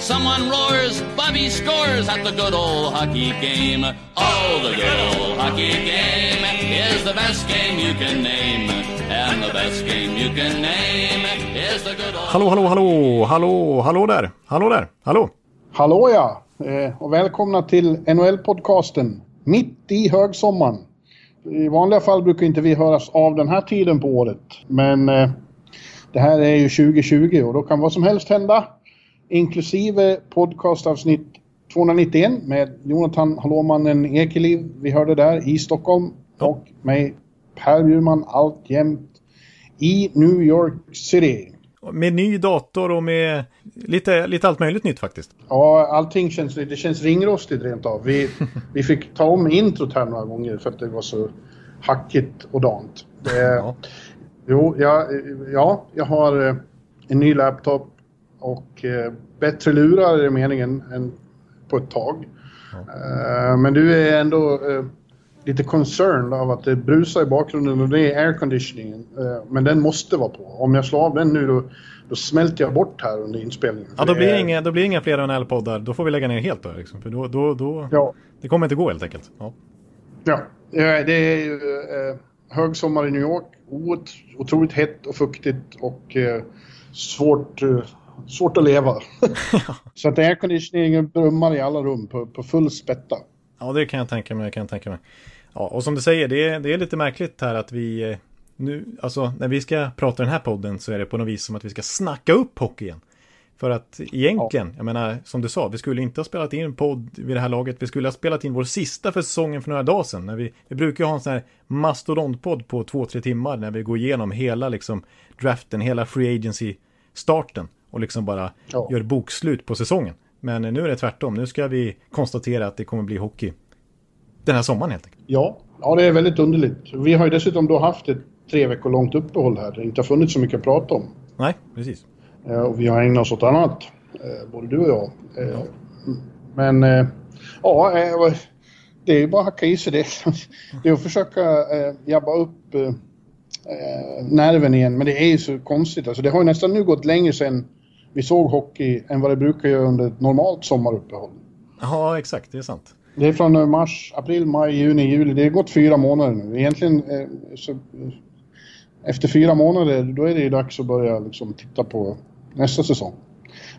Someone roars, Bobby scores at the good old hockey game. Oh, the good old hockey game is the best game you can name. And the best game you can name is the good old... Hallå, hallå, hallå, hallå, hallå där, hallå där, hallå. Hallå ja! Eh, och välkomna till NHL-podcasten. Mitt i högsommaren. I vanliga fall brukar inte vi höras av den här tiden på året. Men eh, det här är ju 2020 och då kan vad som helst hända. Inklusive podcastavsnitt 291 med Jonathan Hallåmannen Ekeliv. Vi hörde där i Stockholm. Och mig Per Bjurman alltjämt i New York City. Med ny dator och med lite, lite allt möjligt nytt faktiskt. Ja, allting känns, det känns ringrostigt rent av. Vi, vi fick ta om introt här några gånger för att det var så hackigt och dant. Det, ja. Jo, ja, ja, jag har eh, en ny laptop och eh, bättre lurar är meningen än på ett tag. Ja. Uh, men du är ändå uh, lite concerned av att det brusar i bakgrunden och det är airconditioningen. Men den måste vara på. Om jag slår av den nu då, då smälter jag bort här under inspelningen. Ja, då blir, det inga, då blir inga fler NHL-poddar. Då får vi lägga ner helt då. Liksom. För då, då, då, ja. Det kommer inte gå helt enkelt. Ja, ja det är ju eh, högsommar i New York. Ot, otroligt hett och fuktigt och eh, svårt, eh, svårt att leva. Så att airconditioningen brummar i alla rum på, på full spätta. Ja, det kan jag tänka mig. Kan jag tänka mig. Ja, och som du säger, det är, det är lite märkligt här att vi nu, alltså när vi ska prata den här podden så är det på något vis som att vi ska snacka upp hockey igen. För att egentligen, ja. jag menar, som du sa, vi skulle inte ha spelat in en podd vid det här laget. Vi skulle ha spelat in vår sista för säsongen för några dagar sedan. När vi, vi brukar ha en sån här mastodontpodd på två, tre timmar när vi går igenom hela liksom draften, hela free agency-starten och liksom bara ja. gör bokslut på säsongen. Men nu är det tvärtom. Nu ska vi konstatera att det kommer bli hockey den här sommaren helt enkelt. Ja, ja det är väldigt underligt. Vi har ju dessutom då haft ett tre veckor långt uppehåll här. Det inte har funnits så mycket att prata om. Nej, precis. Eh, och vi har ägnat oss åt annat, eh, både du och jag. Eh, ja. Men ja, det är ju bara att hacka i sig det. Det är att försöka jabba upp nerven igen, men det är ju så konstigt. Alltså, det har ju nästan nu gått längre sedan vi såg hockey än vad det brukar göra under ett normalt sommaruppehåll. Ja, exakt, det är sant. Det är från mars, april, maj, juni, juli. Det har gått fyra månader nu. Egentligen så efter fyra månader då är det ju dags att börja liksom titta på nästa säsong.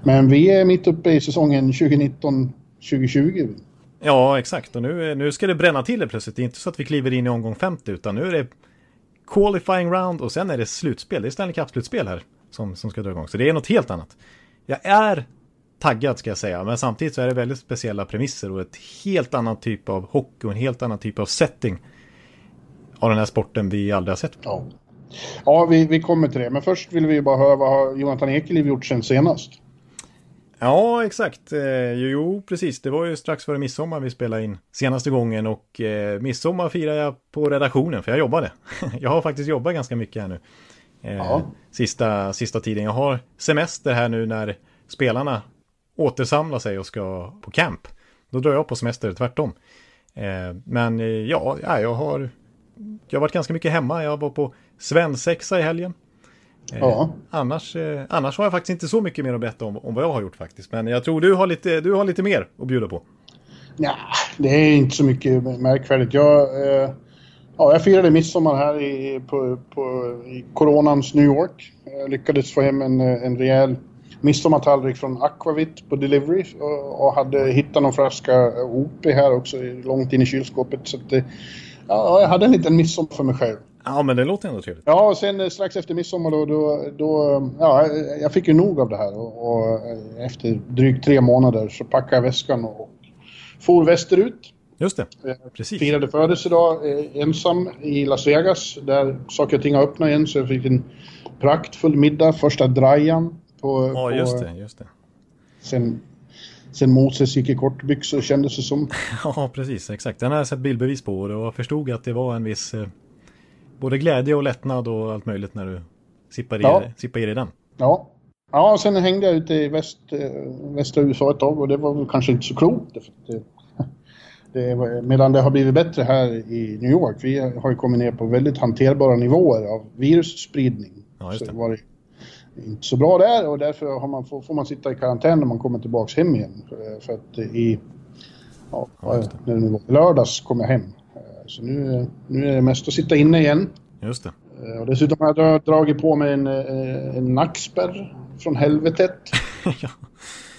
Men vi är mitt uppe i säsongen 2019-2020. Ja, exakt. Och nu, nu ska det bränna till det plötsligt. Det är inte så att vi kliver in i omgång 50 utan nu är det qualifying round och sen är det slutspel. Det är Stanley Cup-slutspel här som, som ska dra igång. Så det är något helt annat. Jag är taggad ska jag säga, men samtidigt så är det väldigt speciella premisser och ett helt annan typ av hockey och en helt annan typ av setting av den här sporten vi aldrig har sett. Ja. Ja, vi, vi kommer till det. Men först vill vi bara höra vad har Jonathan Ekeliv gjort sen senast? Ja, exakt. Eh, jo, precis. Det var ju strax före midsommar vi spelade in senaste gången och eh, midsommar firar jag på redaktionen för jag jobbade. jag har faktiskt jobbat ganska mycket här nu. Eh, sista, sista tiden. Jag har semester här nu när spelarna återsamlar sig och ska på camp. Då drar jag på semester, tvärtom. Eh, men eh, ja, jag har jag har varit ganska mycket hemma. Jag var på svensexa i helgen. Ja. annars, annars har jag faktiskt inte så mycket mer att berätta om, om vad jag har gjort faktiskt. Men jag tror du har lite, du har lite mer att bjuda på. Ja, det är inte så mycket märkvärdigt. Jag, eh, ja, jag firade midsommar här i, på, på, i coronans New York. Jag lyckades få hem en, en rejäl midsommartallrik från Aquavit på Delivery och, och hade hittat någon flaska OP här också långt in i kylskåpet. Så att, ja, jag hade en liten midsommar för mig själv. Ja, men det låter ändå trevligt. Ja, och sen eh, strax efter midsommar då, då, då ja, jag fick ju nog av det här och, och efter drygt tre månader så packade jag väskan och for västerut. Just det, precis. Firade födelsedag eh, ensam i Las Vegas där saker och ting har öppnat igen så jag fick en praktfull middag, första drajan. På, ja, just det, just det. Sen, sen Moses gick i kortbyxor kändes det som. ja, precis, exakt. Den har jag sett bildbevis på och jag förstod att det var en viss både glädje och lättnad och allt möjligt när du i, sippar i dig den. Ja. Ja, sen hängde jag ute i väst, eh, västra USA ett tag och det var väl kanske inte så klokt. Det, medan det har blivit bättre här i New York. Vi har ju kommit ner på väldigt hanterbara nivåer av virusspridning. Ja, just det. Så det var inte så bra där och därför man, får, får man sitta i karantän när man kommer tillbaks hem igen. För att i, ja, ja när det nu var, lördags kom jag hem. Så nu, nu är det mest att sitta inne igen. Just det. Och dessutom har jag dragit på mig en, en nackspärr från helvetet. ja.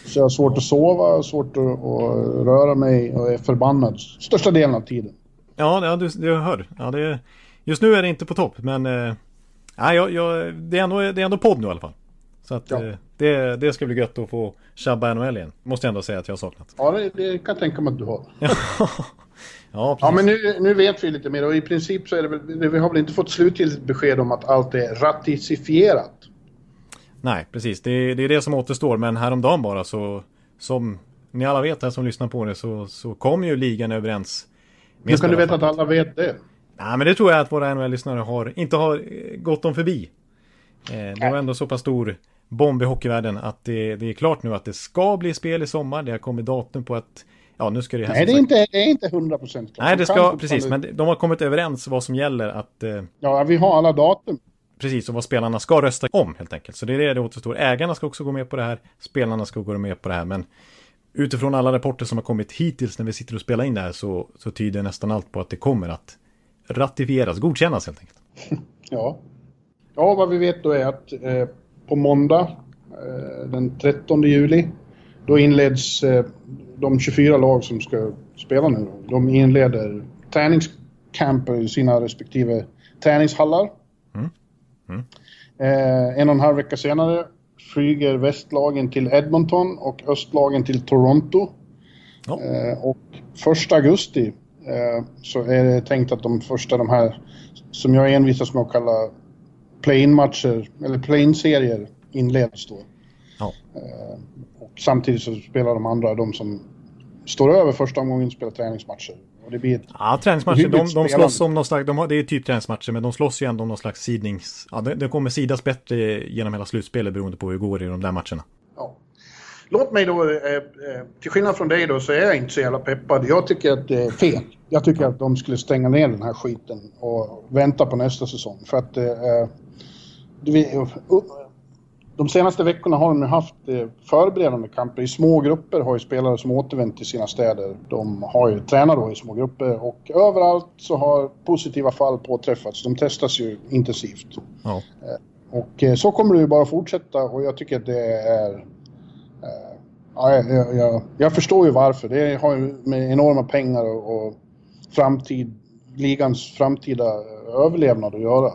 Så jag har svårt att sova, svårt att, att, röra mig och är förbannad största delen av tiden. Ja, ja du, du hör. Ja, det, just nu är det inte på topp, men eh, jag, jag, det, är ändå, det är ändå podd nu i alla fall. Så att ja. eh, det, det ska bli gött att få tjabba NHL igen. Måste jag ändå säga att jag har saknat. Ja, det, det kan jag tänka mig att du har. ja, ja, ja, men nu, nu vet vi lite mer och i princip så är det väl, vi har väl inte fått slutgiltigt besked om att allt är ratificerat. Nej, precis. Det, det är det som återstår. Men häromdagen bara så, som ni alla vet här som lyssnar på det, så, så kom ju ligan överens. Hur kan du veta att alla vet det? Nej, men det tror jag att våra NHL-lyssnare har, inte har eh, gått dem förbi. Eh, det var ändå så pass stor bomb i hockeyvärlden att det, det, är klart nu att det ska bli spel i sommar. Det har kommit datum på att Ja, nu ska det Nej, det är, inte, det är inte 100 procent Nej, det ska, precis, men de har kommit överens vad som gäller att... Eh, ja, vi har alla datum. Precis, och vad spelarna ska rösta om helt enkelt. Så det är det det återstår. Ägarna ska också gå med på det här, spelarna ska gå med på det här, men utifrån alla rapporter som har kommit hittills när vi sitter och spelar in det här så, så tyder nästan allt på att det kommer att ratifieras, godkännas helt enkelt. Ja. Ja, vad vi vet då är att eh, på måndag eh, den 13 juli då inleds eh, de 24 lag som ska spela nu. De inleder träningscamper i sina respektive träningshallar. Mm. Eh, en och en halv vecka senare flyger västlagen till Edmonton och östlagen till Toronto. Ja. Eh, och första augusti eh, så är det tänkt att de första de här, som jag envisas med att kalla play-in-matcher, eller play-in-serier inleds då. Ja. Eh, och samtidigt så spelar de andra, de som står över första omgången, spelar träningsmatcher. Det blir ja, träningsmatcher, de, de slåss om någon slags, de har, det är typ träningsmatcher, men de slåss ju ändå om någon slags sidnings... Ja, det, det kommer sidas bättre genom hela slutspelet beroende på hur det går i de där matcherna. Ja. Låt mig då, eh, eh, till skillnad från dig då, så är jag inte så jävla peppad. Jag tycker att det är fel. Jag tycker att de skulle stänga ner den här skiten och vänta på nästa säsong. För att eh, de senaste veckorna har de haft eh, förberedande kamper. I små grupper har ju spelare som återvänt till sina städer. De har ju tränat då i små grupper och överallt så har positiva fall påträffats. De testas ju intensivt. Ja. Eh, och eh, så kommer det ju bara fortsätta och jag tycker att det är... Ja, jag, jag, jag förstår ju varför. Det har ju med enorma pengar och, och framtid, ligans framtida överlevnad att göra.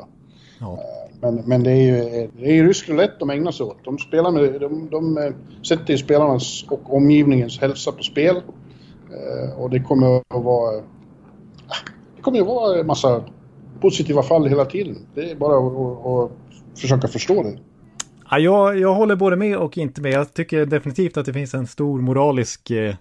Ja. Men, men det är ju, det är ju rysk roulette de ägnar sig åt. De, spelar med, de, de eh, sätter ju spelarnas och omgivningens hälsa på spel. Eh, och det kommer att vara... Det kommer att vara en massa positiva fall hela tiden. Det är bara att, att försöka förstå det. Ja, jag, jag håller både med och inte med. Jag tycker definitivt att det finns en stor moralisk eh,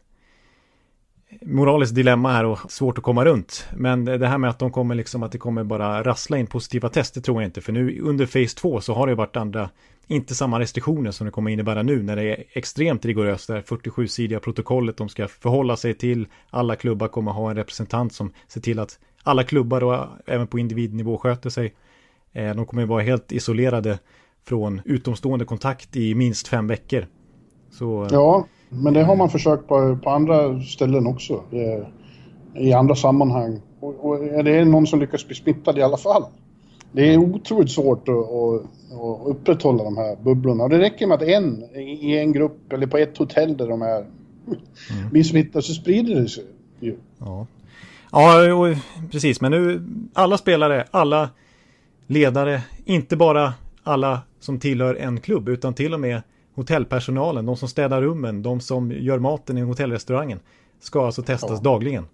moraliskt dilemma här och svårt att komma runt. Men det här med att de kommer liksom att det kommer bara rassla in positiva tester tror jag inte. För nu under Phase 2 så har det varit andra, inte samma restriktioner som det kommer innebära nu när det är extremt rigoröst. Det här 47-sidiga protokollet de ska förhålla sig till. Alla klubbar kommer ha en representant som ser till att alla klubbar och även på individnivå sköter sig. Eh, de kommer vara helt isolerade från utomstående kontakt i minst fem veckor. Så, eh, ja, men det har man försökt på, på andra ställen också. Det, I andra sammanhang. Och, och det är någon som lyckas bli smittad i alla fall. Det är otroligt svårt att, att, upprätthålla de här bubblorna. Och det räcker med att en i en grupp eller på ett hotell där de är mm. blir smittade så sprider det sig ju. Ja. ja, precis. Men nu alla spelare, alla ledare, inte bara alla som tillhör en klubb utan till och med hotellpersonalen, de som städar rummen, de som gör maten i hotellrestaurangen ska alltså testas ja. dagligen.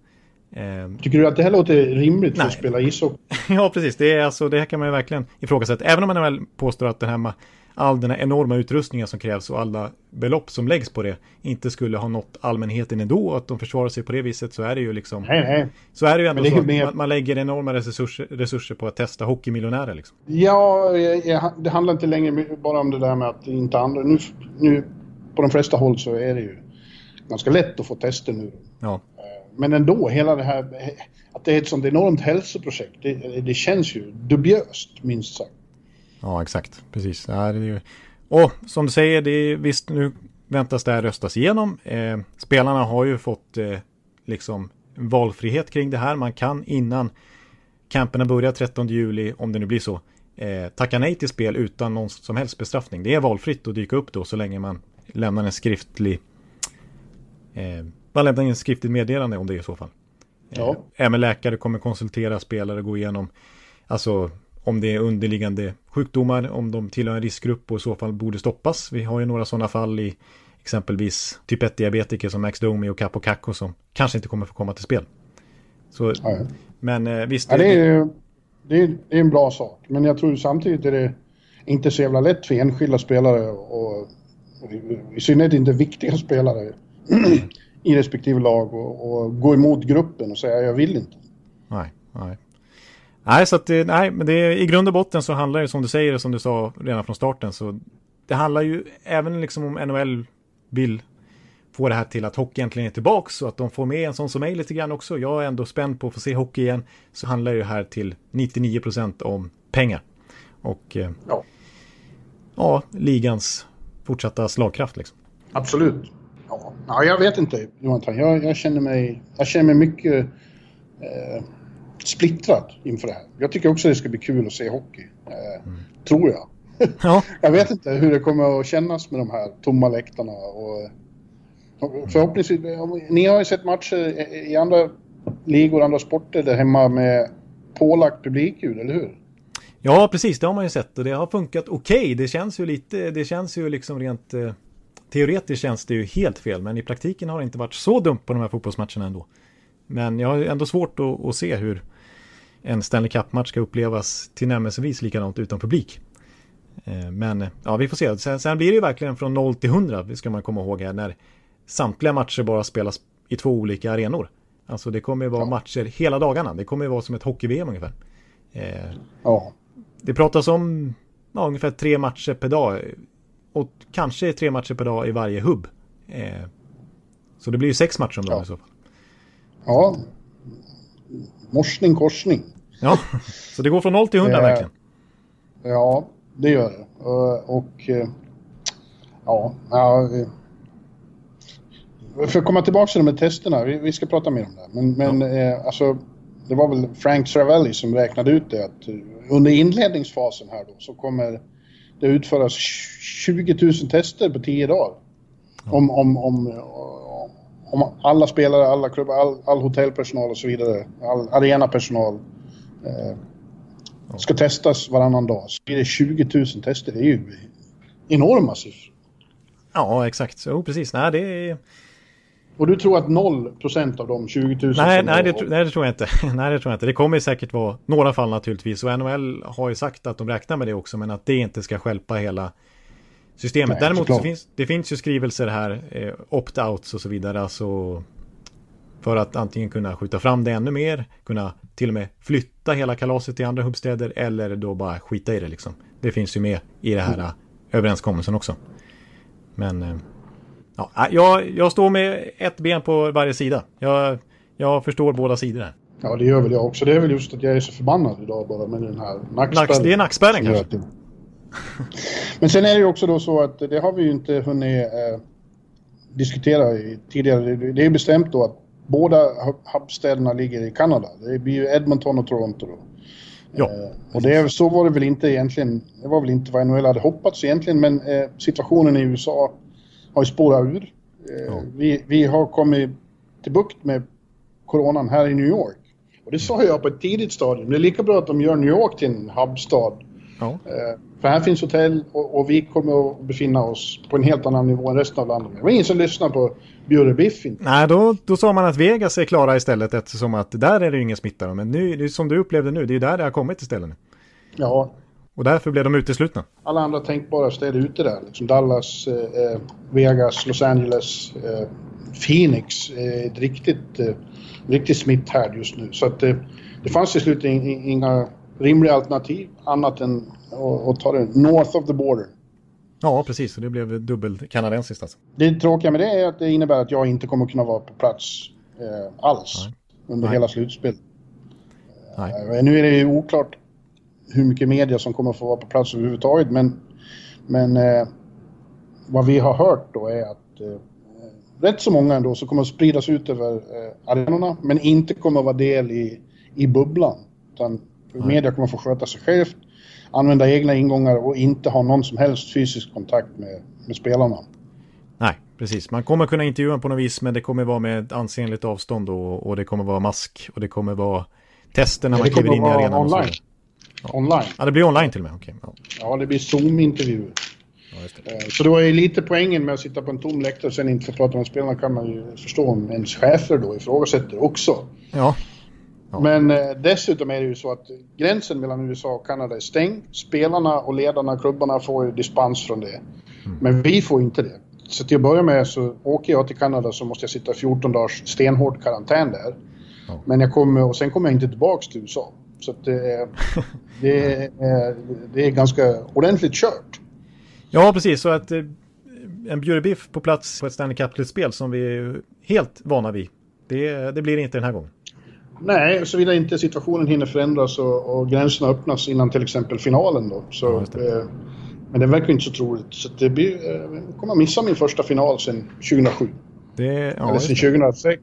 Eh, Tycker du att det här låter rimligt för att spela ishockey? ja, precis. Det, är alltså, det här kan man ju verkligen ifrågasätta. Även om man väl påstår att, den här, all den här enorma utrustningen som krävs och alla belopp som läggs på det inte skulle ha nått allmänheten ändå att de försvarar sig på det viset så är det ju liksom... Nej, nej. Så är det ju ändå så att man, man, lägger enorma resurser, resurser på att testa hockeymiljonärer liksom. Ja, det handlar inte längre bara om det där med att inte andra... Nu, nu på de flesta håll så är det ju ganska lätt att få tester nu. Ja. Eh, men ändå, hela det här... Att det är ett sånt enormt hälsoprojekt, det, det känns ju dubiöst, minst sagt. Ja, exakt. Precis. Ja, det är ju... Och som du säger, det är, visst nu väntas det här röstas igenom. Eh, spelarna har ju fått eh, liksom valfrihet kring det här. Man kan innan camperna börjar 13 juli, om det nu blir så, eh, tacka nej till spel utan någon som helst bestraffning. Det är valfritt att dyka upp då så länge man lämnar en skriftlig eh, man lämnar en skriftligt meddelande om det i så fall. Ja. Eh, även läkare kommer konsultera spelare och gå igenom alltså om det är underliggande sjukdomar, om de tillhör en riskgrupp och i så fall borde stoppas. Vi har ju några sådana fall i exempelvis typ 1-diabetiker som Max Domi och Capo Cacco som kanske inte kommer få komma till spel. Så, ja. Men eh, visst. Ja, det, är, det, är, det är en bra sak, men jag tror samtidigt är det inte så jävla lätt för enskilda spelare och, och i synnerhet inte viktiga spelare i respektive lag och, och, gå emot gruppen och säga jag vill inte. Nej, nej. Nej, så att det, nej, men det är, i grund och botten så handlar det som du säger, som du sa redan från starten, så det handlar ju även liksom om NHL vill få det här till att hockey äntligen är tillbaks och att de får med en sån som mig lite grann också. Jag är ändå spänd på att få se hockey igen. Så handlar det här till 99 procent om pengar. Och eh, ja. ja, ligans fortsatta slagkraft liksom. Absolut. Ja, ja jag vet inte Jonathan. Jag, jag, känner mig, jag känner mig mycket eh, splittrad inför det här. Jag tycker också det ska bli kul att se hockey. Eh, mm. Tror jag. Ja. jag vet inte hur det kommer att kännas med de här tomma läktarna. Och, och förhoppningsvis, ni har ju sett matcher i andra ligor, andra sporter där hemma med pålagt publikljud, eller hur? Ja, precis. Det har man ju sett och det har funkat okej. Okay. Det känns ju lite, det känns ju liksom rent eh, teoretiskt känns det ju helt fel, men i praktiken har det inte varit så dumt på de här fotbollsmatcherna ändå. Men jag har ändå svårt att, att se hur en Stanley Cup-match ska upplevas tillnärmelsevis likadant utan publik. Eh, men ja, vi får se. Sen, sen, blir det ju verkligen från 0 till 100, det ska man komma ihåg här, när samtliga matcher bara spelas i två olika arenor. Alltså det kommer ju vara ja. matcher hela dagarna. Det kommer ju vara som ett hockey-VM ungefär. Eh, ja. Det pratas om ja, ungefär tre matcher per dag. Och kanske tre matcher per dag i varje hubb. Eh, så det blir ju sex matcher om dagen ja. i så fall. Ja. Morsning, korsning. Ja, så det går från 0 till 100 eh, verkligen. Ja, det gör det. Och eh, ja, ja för att komma tillbaka till de här testerna, vi, vi ska prata mer om det. Men, men ja. eh, alltså, det var väl Frank Travelli som räknade ut det att under inledningsfasen här då så kommer det utföras 20 000 tester på 10 dagar. Ja. Om, om, om, om alla spelare, alla klubbar, all, all hotellpersonal och så vidare, all arenapersonal eh, ska testas varannan dag. Så blir det 20 000 tester. Det är ju enorma siffror. Ja, exakt. Jo, precis. Nej, det är... Och du tror att 0% av de 20 000? Nej, nej, det, nej, det tror jag inte. nej, det tror jag inte. Det kommer säkert vara några fall naturligtvis. Och NHL har ju sagt att de räknar med det också, men att det inte ska skälpa hela systemet. Nej, Däremot så finns det finns ju skrivelser här, eh, opt-outs och så vidare. Alltså för att antingen kunna skjuta fram det ännu mer, kunna till och med flytta hela kalaset till andra hubbstäder eller då bara skita i det liksom. Det finns ju med i det här mm. överenskommelsen också. Men eh, ja, äh, jag, jag står med ett ben på varje sida. Jag, jag förstår båda sidor här. Ja, det gör väl jag också. Det är väl just att jag är så förbannad idag bara med den här nackspärren. det är nackspärren kanske? Men sen är det ju också då så att det har vi ju inte hunnit eh, diskutera tidigare. Det är ju bestämt då att båda hubstäderna ligger i Kanada. Det blir ju Edmonton och Toronto då. Ja, eh, och det, så var det väl inte egentligen. Det var väl inte vad NHL hade hoppats egentligen, men eh, situationen i USA har ju spårat ur. Eh, ja. vi, vi har kommit till bukt med coronan här i New York. Och det sa jag på ett tidigt stadium. Det är lika bra att de gör New York till en hubstad. Ja. Eh, för här finns hotell och, och, vi kommer att befinna oss på en helt annan nivå än resten av landet. Det var ingen som lyssnade på Bjurre Biff Nej, då, då sa man att Vegas är klara istället eftersom att där är det ingen smitta. Men nu, som du upplevde nu, det är där det har kommit istället. Ja, och därför blev de uteslutna. Alla andra tänkbara städer ute där, liksom Dallas, eh, Vegas, Los Angeles, eh, Phoenix, eh, ett riktigt, eh, riktigt smitthärd just nu. Så att det, det fanns till slut inga rimliga alternativ annat än att, ta det north of the border. Ja, precis. Och det blev dubbel kanadensiskt alltså. Det tråkiga med det är att det innebär att jag inte kommer kunna vara på plats eh, alls Nej. under Nej. hela slutspelet. Eh, nu är det ju oklart hur mycket media som kommer få vara på plats överhuvudtaget, men, men eh, vad vi har hört då är att eh, rätt så många ändå som kommer att spridas ut över eh, arenorna, men inte kommer att vara del i, i bubblan. Utan Nej. media kommer få sköta sig självt använda egna ingångar och inte ha någon som helst fysisk kontakt med, med spelarna. Nej, precis. Man kommer kunna intervjua på något vis men det kommer vara med ansenligt avstånd och, och det kommer vara mask och det kommer vara tester när man kliver in i arenan. Online. Ja. online. Ja, det blir online till och med. Okay. Ja. ja, det blir Zoom-intervjuer. Ja, det. Eh, så det var ju lite poängen med att sitta på en tom läktare och sen inte få prata med spelarna kan man ju förstå om ens chefer då ifrågasätter också. Ja. Men eh, dessutom är det ju så att gränsen mellan USA och Kanada är stängd. Spelarna och ledarna, klubbarna får ju dispens från det. Mm. Men vi får inte det. Så till att börja med så åker jag till Kanada så måste jag sitta 14 dagars stenhård karantän där. Ja. Men jag kommer, och sen kommer jag inte tillbaks till USA. Så det, är, det, är, det är ganska ordentligt kört. Ja, precis. Så att eh, en bjurebiff på plats på ett Stanley Cup-spel som vi är helt vana vid. Det, det blir det inte den här gången. Nej, såvida inte situationen hinner förändras och, och gränserna öppnas innan till exempel finalen då. Så, ja, det. Eh, men det verkar inte så troligt. Så det blir, eh, kommer missa min första final sedan 2007. Det, ja, Eller sedan 2006.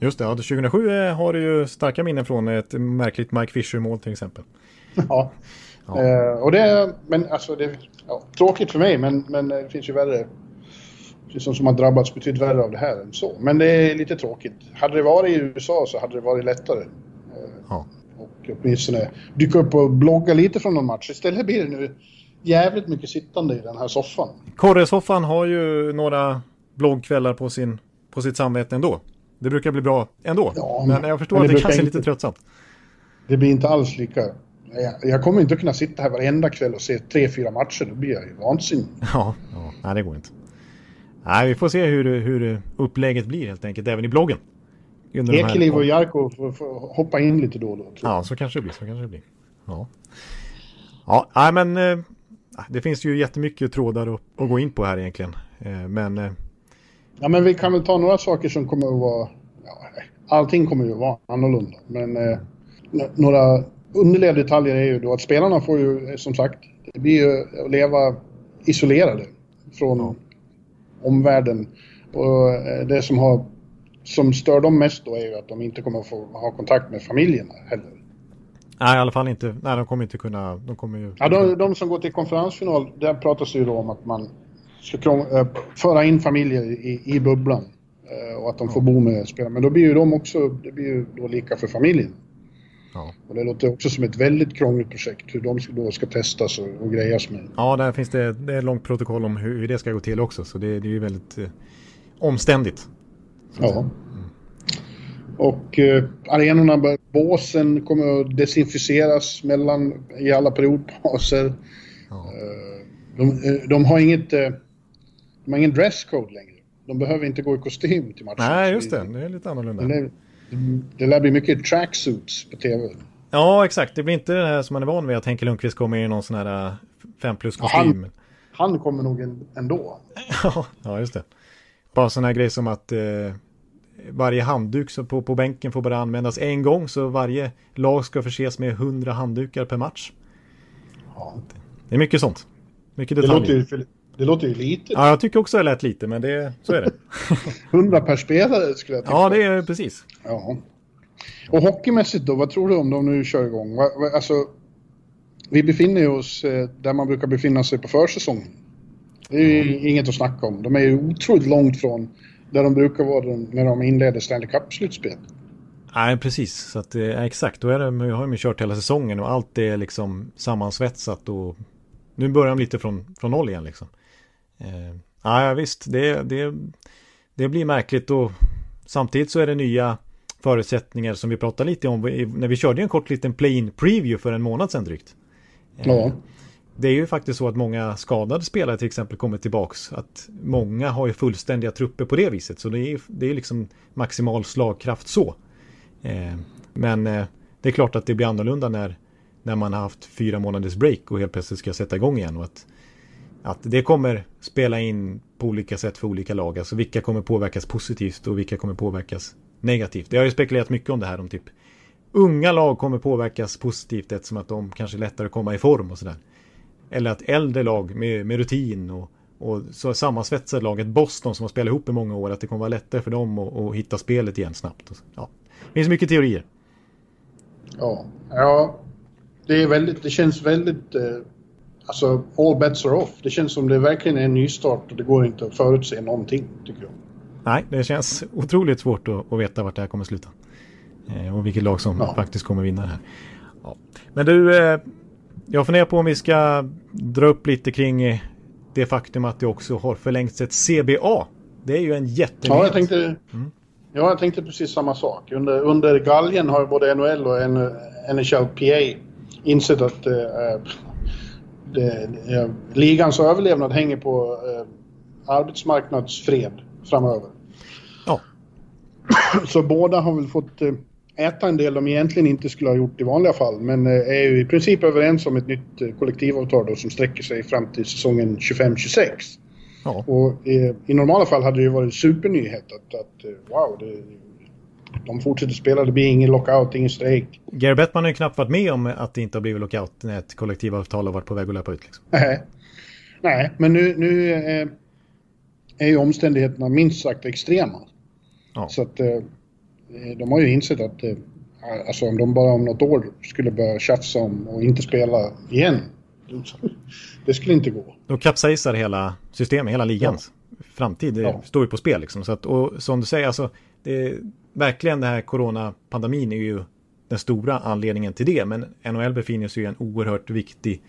Just det, ja, 2007 eh, har du ju starka minnen från ett märkligt Mike Fisher-mål till exempel. Ja, ja. Eh, och det, men alltså det, ja, tråkigt för mig men, men det finns ju värre liksom som har drabbats betydligt värre av det här än så. Men det är lite tråkigt. Hade det varit i USA så hade det varit lättare. Eh, ja. Och åtminstone dyka upp och blogga lite från någon match. Istället blir det nu jävligt mycket sittande i den här soffan. Korresoffan har ju några bloggkvällar på, sin, på sitt samvete ändå. Det brukar bli bra ändå. Ja, men, men jag förstår men det att det kanske är lite tröttsamt. Det blir inte alls lika... Jag, jag kommer inte kunna sitta här varenda kväll och se tre, fyra matcher. Då blir jag ju vansinnig. Ja, ja, nej det går inte. Nej, vi får se hur, hur upplägget blir helt enkelt, även i bloggen. Ekeliv och Jarko får, får, hoppa in lite då och då. Ja, så kanske det blir. Så kanske det blir. Ja, ja nej, men eh, det finns ju jättemycket trådar att, att gå in på här egentligen. Eh, men... Eh, ja, men vi kan väl ta några saker som kommer att vara... Ja, allting kommer ju att vara annorlunda, men några underliga detaljer är ju då att spelarna får ju, som sagt, det blir ju att leva isolerade från omvärlden. Och eh, det som, har, som stör dem mest då är ju att de inte kommer att få ha kontakt med familjerna heller. Nej, i alla fall inte. Nej, de kommer inte kunna... De kommer ju... Ja, de, de som går till konferensfinal, där pratas det ju då om att man ska äh, föra in familjer i, i bubblan. Äh, och att de får bo med spelarna. Men då blir ju de också, det blir ju då lika för familjen. Ja. Och det låter också som ett väldigt krångligt projekt hur de då ska testas och, och grejas med. Ja, där finns det, det är ett långt protokoll om hur, hur det ska gå till också. Så det, det är ju väldigt eh, omständigt. Ja. Mm. Och eh, arenorna, båsen kommer att desinficeras mellan, i alla periodpauser. Ja. Eh, de, eh, de, har inget, eh, de har ingen dresscode längre. De behöver inte gå i kostym till matchen. Nej, just det. Det är lite annorlunda. Det, lär bli mycket tracksuits på tv. Ja, exakt. Det blir inte det här som man är van vid att Henke Lundqvist kommer i någon sån här 5 äh, plus kostym. Han, han kommer nog ändå. ja, just det. Bara sån här grej som att eh, varje handduk på, på bänken får bara användas en gång så varje lag ska förses med 100 handdukar per match. Ja. Det är mycket sånt. Mycket detaljer. Det låter ju det låter ju lite. Ja, jag tycker också det lät lite, men det, så är det. 100 per spelare skulle jag tippa. Ja, det är precis. Ja. Och hockeymässigt då, vad tror du om de nu kör igång? Alltså, vi befinner oss eh, där man brukar befinna sig på försäsongen. Det är ju mm. inget att snacka om. De är ju otroligt långt från där de brukar vara när de inleder Stanley Cup-slutspel. Nej, precis. Så att, eh, exakt, då är det, jag har ju kört hela säsongen och allt är liksom sammansvetsat och nu börjar de lite från, från noll igen liksom. Eh, ja, visst, det, det, det blir märkligt och samtidigt så är det nya förutsättningar som vi pratade lite om när vi körde en kort liten play-in preview för en månad sedan drygt. Ja. Det är ju faktiskt så att många skadade spelare till exempel kommer tillbaks. Att många har ju fullständiga trupper på det viset. Så det är, det är liksom maximal slagkraft så. Men det är klart att det blir annorlunda när, när man har haft fyra månaders break och helt plötsligt ska sätta igång igen. Och att, att det kommer spela in på olika sätt för olika lag. Alltså vilka kommer påverkas positivt och vilka kommer påverkas negativt. Det har ju spekulerat mycket om det här om typ unga lag kommer påverkas positivt eftersom att de kanske lättare komma i form och sådär. Eller att äldre lag med, med rutin och, och så sammansvetsade laget Boston som har spelat ihop i många år, att det kommer vara lättare för dem att, att hitta spelet igen snabbt. Ja. Det finns mycket teorier. Ja, ja det, är väldigt, det känns väldigt... Eh, alltså, all bets are off. Det känns som det verkligen är en nystart och det går inte att förutse någonting, tycker jag. Nej, det känns otroligt svårt att, att veta vart det här kommer sluta. Eh, och vilket lag som ja. faktiskt kommer vinna det här. Ja. Men du, eh, jag funderar på om vi ska dra upp lite kring det faktum att det också har förlängts ett CBA. Det är ju en jättenyhet. Ja, jag tänkte, mm. ja, jag tänkte precis samma sak. Under, under galgen har både NHL och NHLPA insett att eh, det, eh, ligans överlevnad hänger på eh, arbetsmarknadsfred framöver. Ja. Så båda har väl fått eh, äta en del de egentligen inte skulle ha gjort i vanliga fall. Men eh, är ju i princip överens om ett nytt eh, kollektivavtal då, som sträcker sig fram till säsongen 25-26. Ja. Och i, i, normala fall hade det ju varit supernyhet att, att wow, det, de fortsätter spela, det blir ingen lockout, ingen strejk. Gary Bettman har ju knappt varit med om att det inte har blivit lockout när ett kollektivavtal har varit på väg att löpa ut. Liksom. Nej. Nej, men nu, nu eh, är ju omständigheterna minst sagt extrema. Ja. Så att eh, de har ju insett att eh, alltså om de bara om något år skulle börja tjafsa om och inte spela igen. Det skulle inte gå. Då kapsejsar hela systemet, hela ligans ja. framtid ja. står ju på spel. Liksom. Så att, och som du säger, alltså, det verkligen den här coronapandemin är ju den stora anledningen till det. Men NHL befinner sig i en oerhört viktig,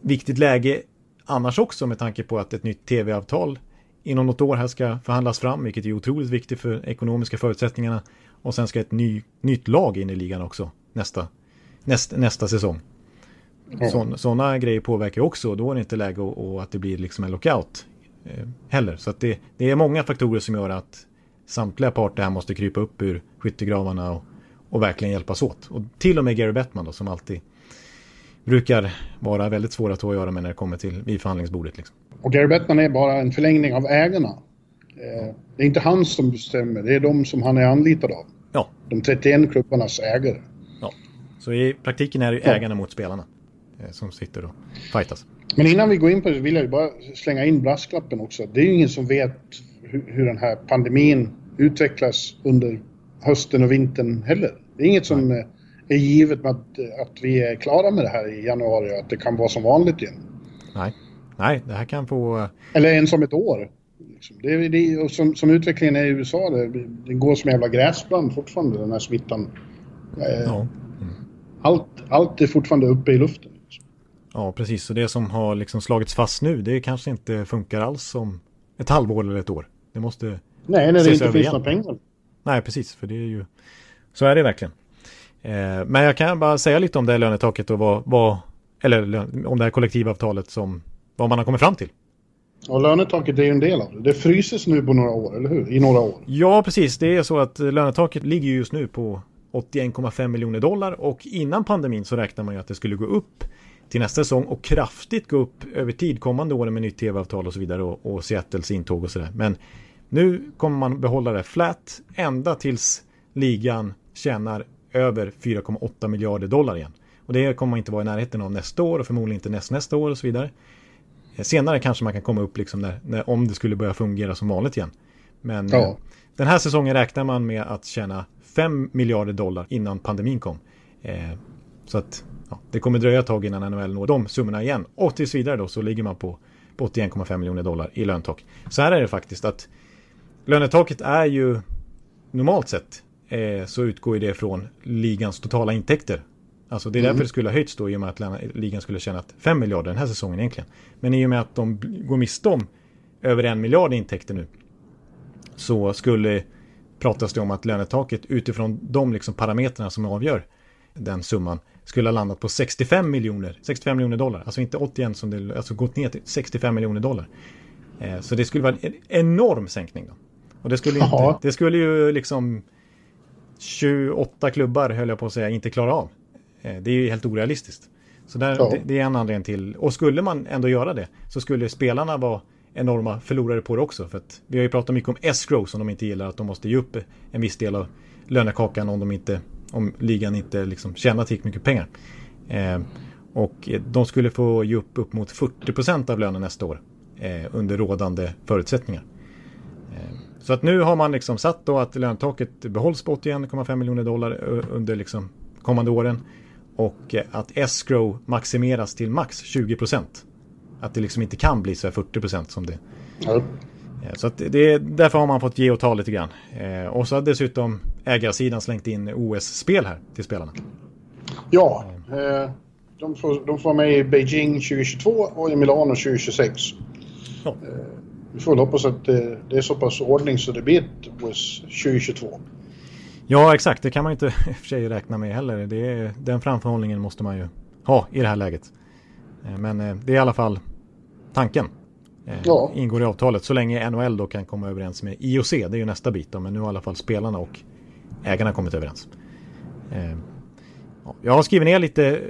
viktigt läge annars också med tanke på att ett nytt tv-avtal inom något år här ska förhandlas fram, vilket är otroligt viktigt för ekonomiska förutsättningarna. Och sen ska ett ny, nytt lag in i ligan också nästa, näst, nästa säsong. Mm. Sådana grejer påverkar också, då är det inte läge och, att det blir liksom en lockout eh, heller. Så att det, det är många faktorer som gör att samtliga parter här måste krypa upp ur skyttegravarna och, och verkligen hjälpas åt. Och till och med Gary Bettman då, som alltid brukar vara väldigt svåra att göra med när det kommer till vid förhandlingsbordet. Liksom. Och Gary Bettman är bara en förlängning av ägarna. Eh, det är inte han som bestämmer, det är de som han är anlitad av. Ja. De 31 klubbarnas ägare. Ja. Så i praktiken är det ja. ägarna mot spelarna eh, som sitter och fightas. Men innan vi går in på det vill jag bara slänga in brasklappen också. Det är ju ingen som vet hur, den här pandemin utvecklas under hösten och vintern heller. Det är inget som Nej. är givet med att, att vi är klara med det här i januari och att det kan vara som vanligt igen. Nej. Nej, det här kan få... Eller ens om ett år. Liksom. Det, det, som, som, utvecklingen är i USA, det, det går som jävla gräsbrand fortfarande, den här smittan. Eh, ja. Mm. Allt, allt är fortfarande uppe i luften. Liksom. Ja, precis. Och det som har liksom slagits fast nu, det kanske inte funkar alls om ett halvår eller ett år. Det måste Nej, när det inte finns några pengar. Nej, precis. För det är ju... Så är det verkligen. Eh, men jag kan bara säga lite om det här lönetaket och vad, vad eller om det här kollektivavtalet som vad man har kommit fram till. Och lönetaket är ju en del av det. Det fryses nu på några år, eller hur? I några år. Ja, precis. Det är så att lönetaket ligger just nu på 81,5 miljoner dollar och innan pandemin så räknar man ju att det skulle gå upp till nästa säsong och kraftigt gå upp över tid kommande åren med nytt tv-avtal och så vidare och, och Seattles intåg och sådär. Men nu kommer man behålla det flat ända tills ligan tjänar över 4,8 miljarder dollar igen. Och det kommer man inte vara i närheten av nästa år och förmodligen inte näst, nästa år och så vidare. Senare kanske man kan komma upp liksom när, när, om det skulle börja fungera som vanligt igen. Men ja. eh, den här säsongen räknar man med att tjäna 5 miljarder dollar innan pandemin kom. Eh, så att ja, det kommer dröja ett tag innan NHL når de summorna igen. Och tills vidare då så ligger man på, på 81,5 miljoner dollar i löntak. Så här är det faktiskt att lönetaket är ju normalt sett eh, så utgår ju det från ligans totala intäkter Alltså det är därför mm. det skulle ha höjts då i och med att ligan skulle tjänat 5 miljarder den här säsongen egentligen. Men i och med att de går miste om över en miljard intäkter nu så skulle pratas det om att lönetaket utifrån de liksom parametrarna som avgör den summan skulle ha landat på 65 miljoner, 65 miljoner dollar. Alltså inte 81 som det, alltså gått ner till 65 miljoner dollar. Eh, så det skulle vara en enorm sänkning då. Och det skulle, inte, det skulle ju liksom 28 klubbar höll jag på att säga inte klara av. Eh, det är ju helt orealistiskt. Så där, ja. det, det, är en anledning till. Och skulle man ändå göra det så skulle spelarna vara enorma förlorare på det också. För att vi har ju pratat mycket om escrow som de inte gillar. Att de måste ge upp en viss del av lönekakan om, de inte, om ligan inte liksom tjänar tillräckligt mycket pengar. Eh, och de skulle få ge upp upp mot 40% av lönen nästa år. Eh, under rådande förutsättningar. Eh, så att nu har man liksom satt då att lönetaket behålls på 81,5 miljoner dollar eh, under liksom kommande åren. Och eh, att escrow maximeras till max 20 procent. Att det liksom inte kan bli så här 40 procent som det. Ja. Så att det, därför har man fått ge och ta lite grann. Eh, och så har dessutom ägarsidan slängt in OS-spel här till spelarna. Ja, eh, de, får, de får med i Beijing 2022 och i Milano 2026. Ja. Eh, vi får hoppas att det, det, är så pass ordning så det blir ett OS 2022. Ja, exakt. Det kan man inte i och för sig räkna med heller. Det är, den framförhållningen måste man ju ha i det här läget. Eh, men eh, det är i alla fall tanken. Eh, ja. Ingår i avtalet. Så länge NHL då kan komma överens med IOC. Det är ju nästa bit då. Men nu har i alla fall spelarna och ägarna kommit överens. Jag har skrivit ner lite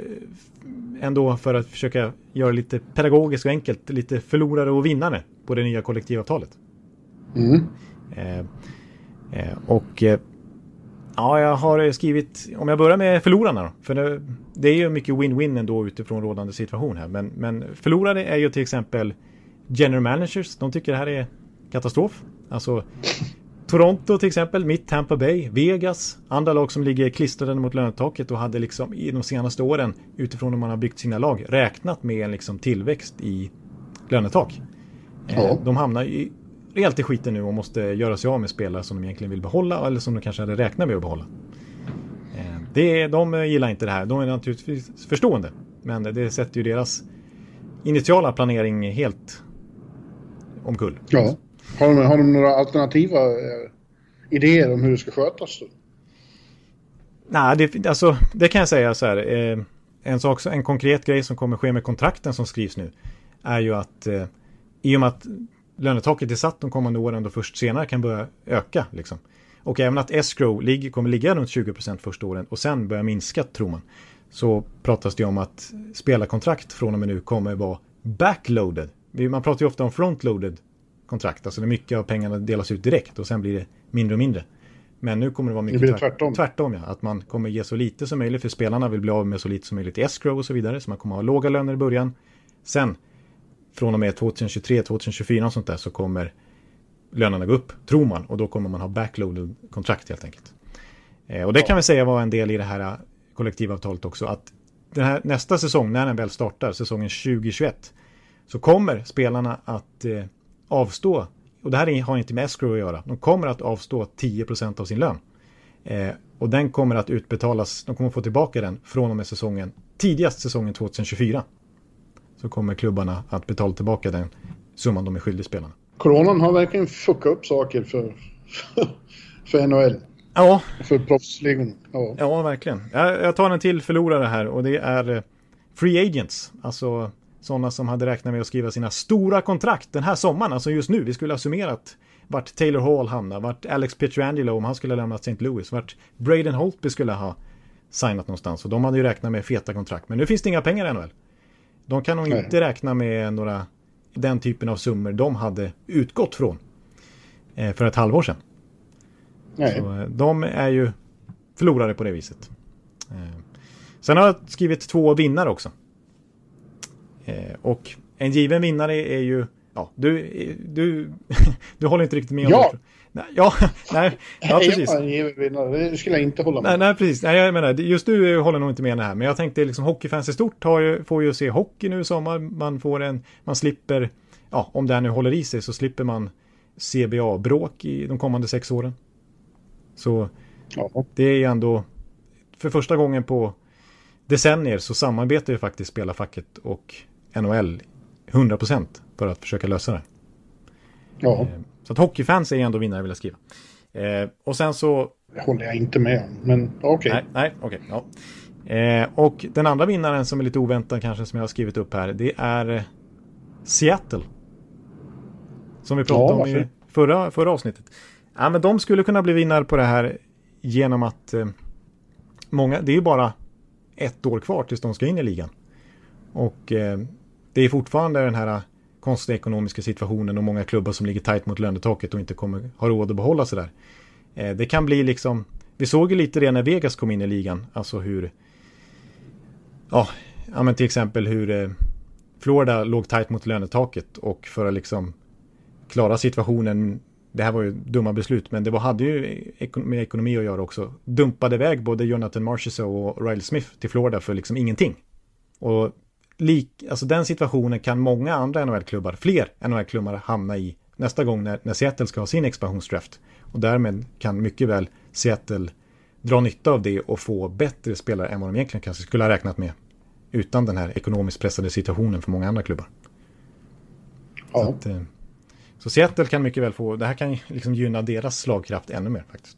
ändå för att försöka göra det lite pedagogiskt och enkelt. Lite förlorare och vinnare på det nya kollektivavtalet. Mm. och Ja, jag har skrivit, om jag börjar med förlorarna då. För det, det är ju mycket win-win ändå utifrån rådande situation här. Men, men förlorare är ju till exempel general managers. De tycker det här är katastrof. Alltså Toronto till exempel, mitt Tampa Bay, Vegas, andra lag som ligger klistrade mot lönetaket och hade liksom i de senaste åren utifrån hur man har byggt sina lag räknat med en liksom tillväxt i lönetak. Ja. Eh, de hamnar i rejält i skiten nu och måste göra sig av med spelare som de egentligen vill behålla eller som de kanske hade räknat med att behålla. Eh, det, de gillar inte det här. De är naturligtvis förstående. Men det sätter ju deras initiala planering helt omkull. Ja. Har de, har de några alternativa eh, idéer om hur det ska skötas? Då? Nej, det, alltså, det kan jag säga så här. Eh, en, sak, en konkret grej som kommer ske med kontrakten som skrivs nu är ju att eh, i och med att lönetaket är satt de kommande åren och först senare kan börja öka. Liksom. Och även att escrow ligger, kommer ligga runt 20% första åren och sen börja minska tror man. Så pratas det om att spelarkontrakt från och med nu kommer vara backloaded. Man pratar ju ofta om frontloaded kontrakt, alltså när mycket av pengarna delas ut direkt och sen blir det mindre och mindre. Men nu kommer det vara mycket det tvärtom. tvärtom. ja. Att man kommer ge så lite som möjligt för spelarna vill bli av med så lite som möjligt i escrow och så vidare. Så man kommer ha låga löner i början. Sen från och med 2023, 2024 och sånt där så kommer lönerna gå upp, tror man. Och då kommer man ha backloaded kontrakt helt enkelt. Eh, och det kan vi säga var en del i det här eh, kollektivavtalet också. Att den här, nästa säsong, när den väl startar, säsongen 2021, så kommer spelarna att eh, avstå, och det här har inte med escrow att göra, de kommer att avstå 10% av sin lön. Eh, och den kommer att utbetalas, de kommer att få tillbaka den från och med säsongen, tidigast säsongen 2024 så kommer klubbarna att betala tillbaka den summan de är skyldiga spelarna. Coronan har verkligen fuckat upp saker för, för NHL. Ja. För proffsligan. Ja. ja, verkligen. Jag, jag tar en till förlorare här och det är eh, Free Agents. Alltså sådana som hade räknat med att skriva sina stora kontrakt den här sommaren. Alltså just nu. Vi skulle ha summerat vart Taylor Hall hamnar, vart Alex Pietrangelo om han skulle ha lämnat St. Louis, vart Braden Holtby skulle ha signat någonstans. Och de hade ju räknat med feta kontrakt. Men nu finns det inga pengar i NHL. De kan nog Nej. inte räkna med några den typen av summor de hade utgått från eh, för ett halvår sedan. Nej. Så eh, de är ju förlorare på det viset. Eh, sen har jag skrivit två vinnare också. Och en given vinnare är ju, ja, du, du, du håller inte riktigt med om ja. det. Nej, ja, nej, ja, precis. Det skulle jag inte hålla med Nej, nej precis. Nej, jag menar, just du håller nog inte med det här. Men jag tänkte liksom hockeyfans i stort ju, får ju se hockey nu i sommar. Man får en, man slipper, ja, om det här nu håller i sig så slipper man CBA-bråk i de kommande sex åren. Så ja. det är ändå, för första gången på decennier så samarbetar ju faktiskt spelarfacket och NHL 100% för att försöka lösa det. Ja. Eh, så att hockeyfans är ändå vinnare vill jag skriva. Eh, och sen så... Det håller jag inte med om, men okej. Okay. Nej, okej. Okay, ja. Eh, och den andra vinnaren som är lite oväntad kanske som jag har skrivit upp här. Det är Seattle. Som vi pratade ja, om i förra, förra avsnittet. Ja, men de skulle kunna bli vinnare på det här genom att eh, många, det är ju bara ett år kvar tills de ska in i ligan. Och eh, det är fortfarande den här konstiga ekonomiska situationen och många klubbar som ligger tajt mot lönetaket och inte kommer ha råd att behålla sig där. Eh, det kan bli liksom, vi såg ju lite det när Vegas kom in i ligan, alltså hur, ja, ja men till exempel hur eh, Florida låg tajt mot lönetaket och för att liksom klara situationen det här var ju dumma beslut, men det var, hade ju med ekonomi att göra också. Dumpade iväg både Jonathan Marchessault och Riley Smith till Florida för liksom ingenting. Och lik, alltså den situationen kan många andra NHL-klubbar, fler NHL-klubbar hamna i nästa gång när, när Seattle ska ha sin expansionsdraft. Och därmed kan mycket väl Seattle dra nytta av det och få bättre spelare än vad de egentligen kanske skulle ha räknat med. Utan den här ekonomiskt pressade situationen för många andra klubbar. Ja. Så, att, eh, så Seattle kan mycket väl få, det här kan liksom gynna deras slagkraft ännu mer faktiskt.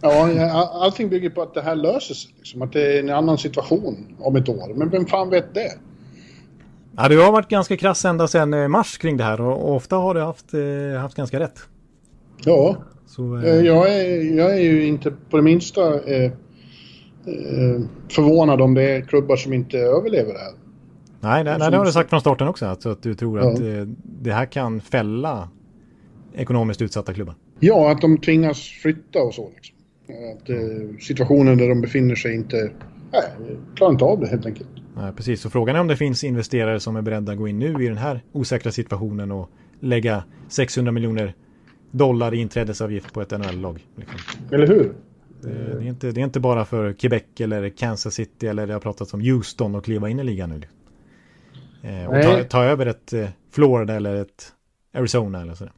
Ja, allting bygger på att det här löser sig. Liksom, att det är en annan situation om ett år. Men vem fan vet det? Ja, du har varit ganska krass ända sedan eh, mars kring det här och ofta har du haft, eh, haft ganska rätt. Ja, Så, eh... eh jag, är, jag är ju inte på det minsta eh, eh, förvånad om det är klubbar som inte överlever det här. Nej, nej, nej det har du sagt från starten också. Alltså att du tror ja. att det här kan fälla ekonomiskt utsatta klubbar. Ja, att de tvingas flytta och så. Liksom. Att situationen där de befinner sig inte... Nej, klarar inte av det helt enkelt. Nej, precis. Så frågan är om det finns investerare som är beredda att gå in nu i den här osäkra situationen och lägga 600 miljoner dollar i inträdesavgift på ett NHL-lag. Liksom. Eller hur? Det, det, är inte, det är inte bara för Quebec eller Kansas City eller det har pratats om Houston och kliva in i ligan nu. Eh, och ta, ta, över ett eh, Florida eller ett Arizona eller sådär.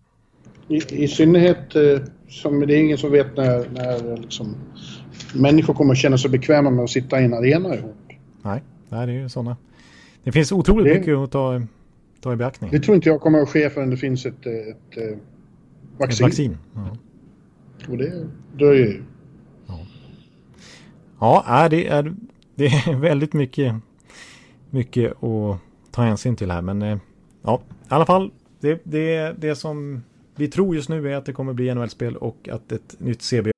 I, I, synnerhet eh, som det är ingen som vet när, när liksom, människor kommer att känna sig bekväma med att sitta i en arena ihop. Nej. Nej, det är ju sådana. Det finns otroligt det, mycket att ta, ta i beaktning. Det tror inte jag kommer att ske förrän det finns ett, ett, ett vaccin. Ett vaccin, ja. Och det dröjer ju. Ja, ja det, är, det är väldigt mycket, mycket att ta hänsyn till här. Men eh, ja, i alla fall. Det, det, det som vi tror just nu är att det kommer bli NHL-spel och att ett nytt CB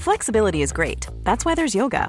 Flexibility is great. That's why there's yoga.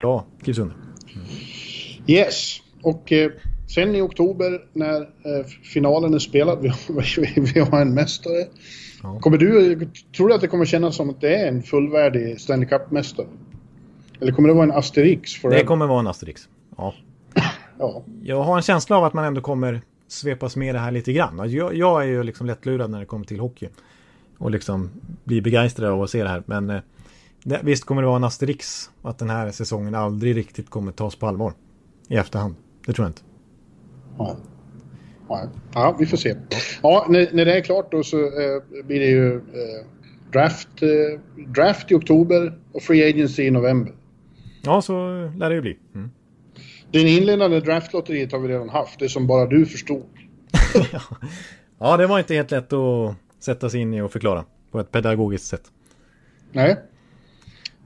Bra, skrivs under. Yes, och eh, sen i oktober när eh, finalen är spelad, vi har, vi har en mästare. Ja. Kommer du, tror du att det kommer kännas som att det är en fullvärdig Stanley Cup-mästare? Eller kommer det vara en Asterix? Forever? Det kommer vara en Asterix, ja. ja. Jag har en känsla av att man ändå kommer svepas med det här lite grann. Alltså, jag, jag är ju liksom lättlurad när det kommer till hockey. Och liksom blir begeistrad av att se det här. Men eh, det, visst kommer det vara en asterix att den här säsongen aldrig riktigt kommer tas på allvar i efterhand. Det tror jag inte. Ja, ja vi får se. Ja, när, när det är klart då så eh, blir det ju eh, draft, eh, draft i oktober och free agency i november. Ja, så lär det ju bli. Mm. Det inledande draftlotteriet har vi redan haft, det som bara du förstod. ja, det var inte helt lätt att sätta sig in i och förklara på ett pedagogiskt sätt. Nej.